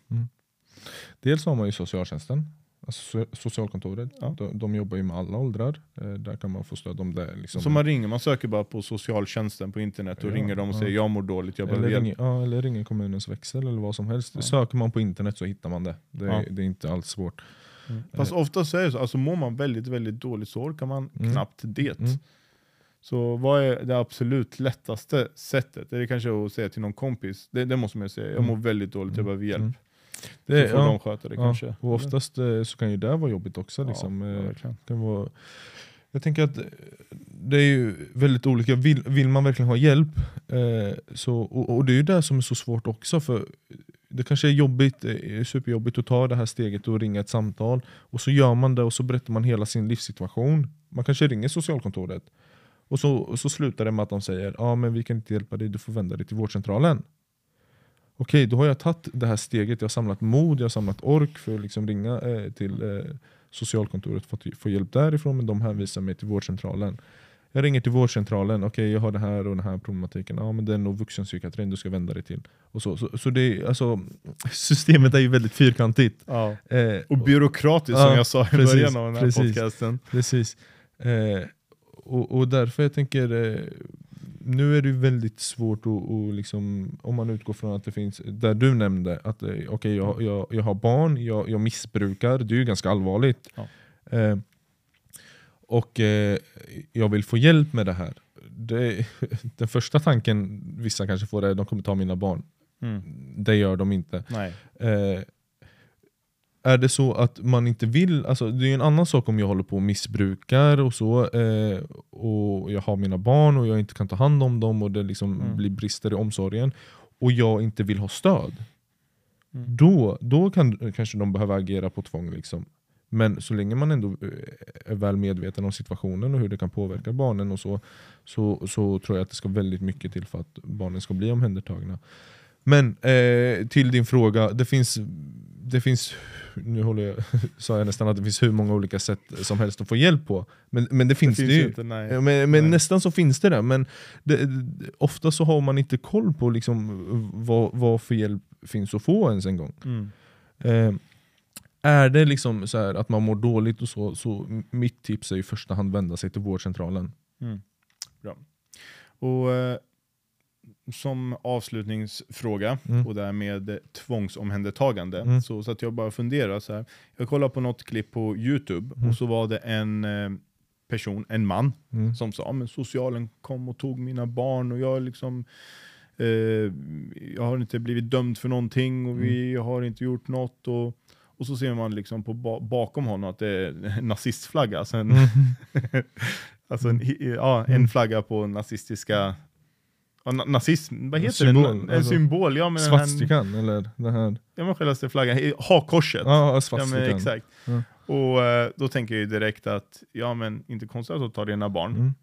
Dels har man ju socialtjänsten, alltså so- socialkontoret. Ja. De, de jobbar ju med alla åldrar. Eh, där kan man få stöd om det. Liksom. Så man ringer, man söker bara på socialtjänsten på internet och Ja, ringer dem och ja. säger jag mår dåligt, jag behöver eller, hjälp. ja, eller ringer kommunens växel eller vad som helst. Ja. Söker man på internet så hittar man det. Det, det är inte alls svårt. Fast ofta så är det så, alltså mår man väldigt, väldigt dåligt så orkar man Mm. knappt det. Mm. Så vad är det absolut lättaste sättet? Är det kanske att säga till någon kompis? Det, det måste man ju säga, jag Mm. mår väldigt dåligt, jag Mm. behöver hjälp. Mm. Så Det, får ja, de sköta det ja, kanske. och oftast eh, så kan ju det vara jobbigt också. Liksom. ja, Eh, verkligen. det var, jag tänker att det är ju väldigt olika. Vill, vill man verkligen ha hjälp, eh, så, och, och det är ju det som är så svårt också. för Det kanske är jobbigt, eh, är superjobbigt att ta det här steget och ringa ett samtal. Och så gör man det och så berättar man hela sin livssituation. Man kanske ringer socialkontoret. Och så, och så slutar det med att de säger ja men vi kan inte hjälpa dig, du får vända dig till vårdcentralen. Okej, då har jag tagit det här steget, jag har samlat mod, jag har samlat ork för att liksom ringa eh, till eh, socialkontoret för att få hjälp därifrån, men de hänvisar mig till vårdcentralen. Jag ringer till vårdcentralen, okej jag har det här och den här problematiken, ja men det är nog vuxenpsykiatrin du ska vända dig till. Och så, så, så det, alltså, systemet är ju väldigt fyrkantigt. Ja. Eh, Och byråkratiskt Ja, som jag sa i precis, början av den här precis. podcasten. Precis. Eh, och, och därför jag tänker, eh, nu är det väldigt svårt att, att liksom, om man utgår från att det finns, där du nämnde, att eh, okej jag, jag, jag har barn, jag, jag missbrukar, det är ju ganska allvarligt. Ja. Eh, och eh, jag vill få hjälp med det här. Det, den första tanken vissa kanske får är att de kommer ta mina barn. Mm. Det gör de inte. Eh, är det så att man inte vill, alltså det är en annan sak om jag håller på och missbrukar och så, eh, och jag har mina barn och jag inte kan ta hand om dem och det liksom Mm. blir brister i omsorgen, och jag inte vill ha stöd. Mm. Då, då kan kanske de behöva agera på tvång. Liksom. Men så länge man ändå eh, är väl medveten om situationen och hur det kan påverka barnen och så, så, så tror jag att det ska väldigt mycket till för att barnen ska bli omhändertagna. Men eh, till din fråga, det finns, det finns nu håller jag, sa jag nästan att det finns hur många olika sätt som helst att få hjälp på. Men, men det finns det, finns det ju inte, nej. Men, men Nej. nästan så finns det där. Men det, ofta så har man inte koll på liksom vad, vad för hjälp finns att få ens en gång. Mm. Eh, är det liksom så här att man mår dåligt och så, så mitt tips är i första hand vända sig till vårdcentralen. Mm. Bra. Och eh, som avslutningsfråga, Mm. och där med eh, tvångsomhändertagande, Mm. så satt jag bara och funderade så här. Jag kollade på något klipp på Youtube Mm. och så var det en eh, person, en man, Mm. som sa men socialen kom och tog mina barn och jag liksom eh, jag har inte blivit dömd för någonting och vi har inte gjort något. Och, och så ser man liksom på ba bakom honom att det är en nazistflagga. Alltså en, alltså en, ja, en Mm. flagga på nazistiska nazism, vad En heter symbol, det? En alltså, symbol, ja men den här, Svastikan eller den här... ja men självaste flaggan, hakkorset. Ja, Ja, svastikan. men exakt. Ja. Och eh, då tänker jag direkt att, ja men inte konstigt att tar dina barn.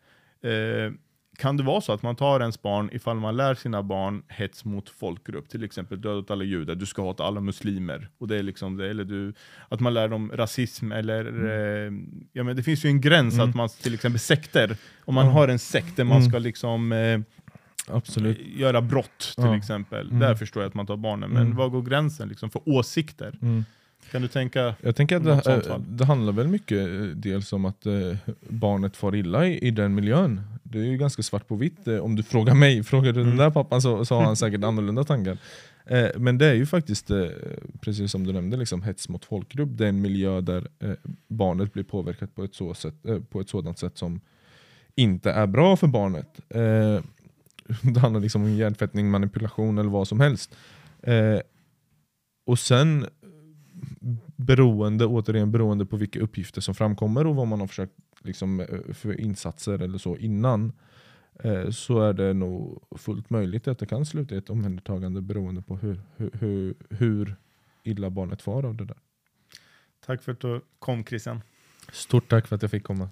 Mm. Eh, kan det vara så att man tar ens barn ifall man lär sina barn hets mot folkgrupp, till exempel dödat alla judar, du ska hata alla muslimer, och det är liksom det, eller du, att man lär dem rasism, eller eh, ja, men det finns ju en gräns Mm. att man, till exempel sekter, om man har en sekt där man Mm. ska liksom eh, Absolut. göra brott till Ja. exempel, Mm. där förstår jag att man tar barnen, men Mm. var går gränsen liksom för åsikter? Mm. Kan du tänka? Jag tänker att det, eh, det handlar väl mycket eh, dels om att eh, barnet far illa i, i den miljön. Det är ju ganska svart på vitt. eh, Om du frågar mig, frågar du Mm. den där pappan så, så har han säkert annorlunda tankar. Eh, men det är ju faktiskt, eh, precis som du nämnde, liksom hets mot folkgrupp. Det är en miljö där eh, barnet blir påverkat på ett, så sätt, eh, på ett sådant sätt som inte är bra för barnet. Det handlar liksom om hjärntvättning, manipulation eller vad som helst. Eh, och sen beroende, återigen beroende på vilka uppgifter som framkommer och vad man har försökt liksom, eh, för insatser eller så innan eh, så är det nog fullt möjligt att det kan sluta i ett omhändertagande beroende på hur, hur, hur, hur illa barnet far av det där. Tack för att du kom Christian. Stort tack för att jag fick komma.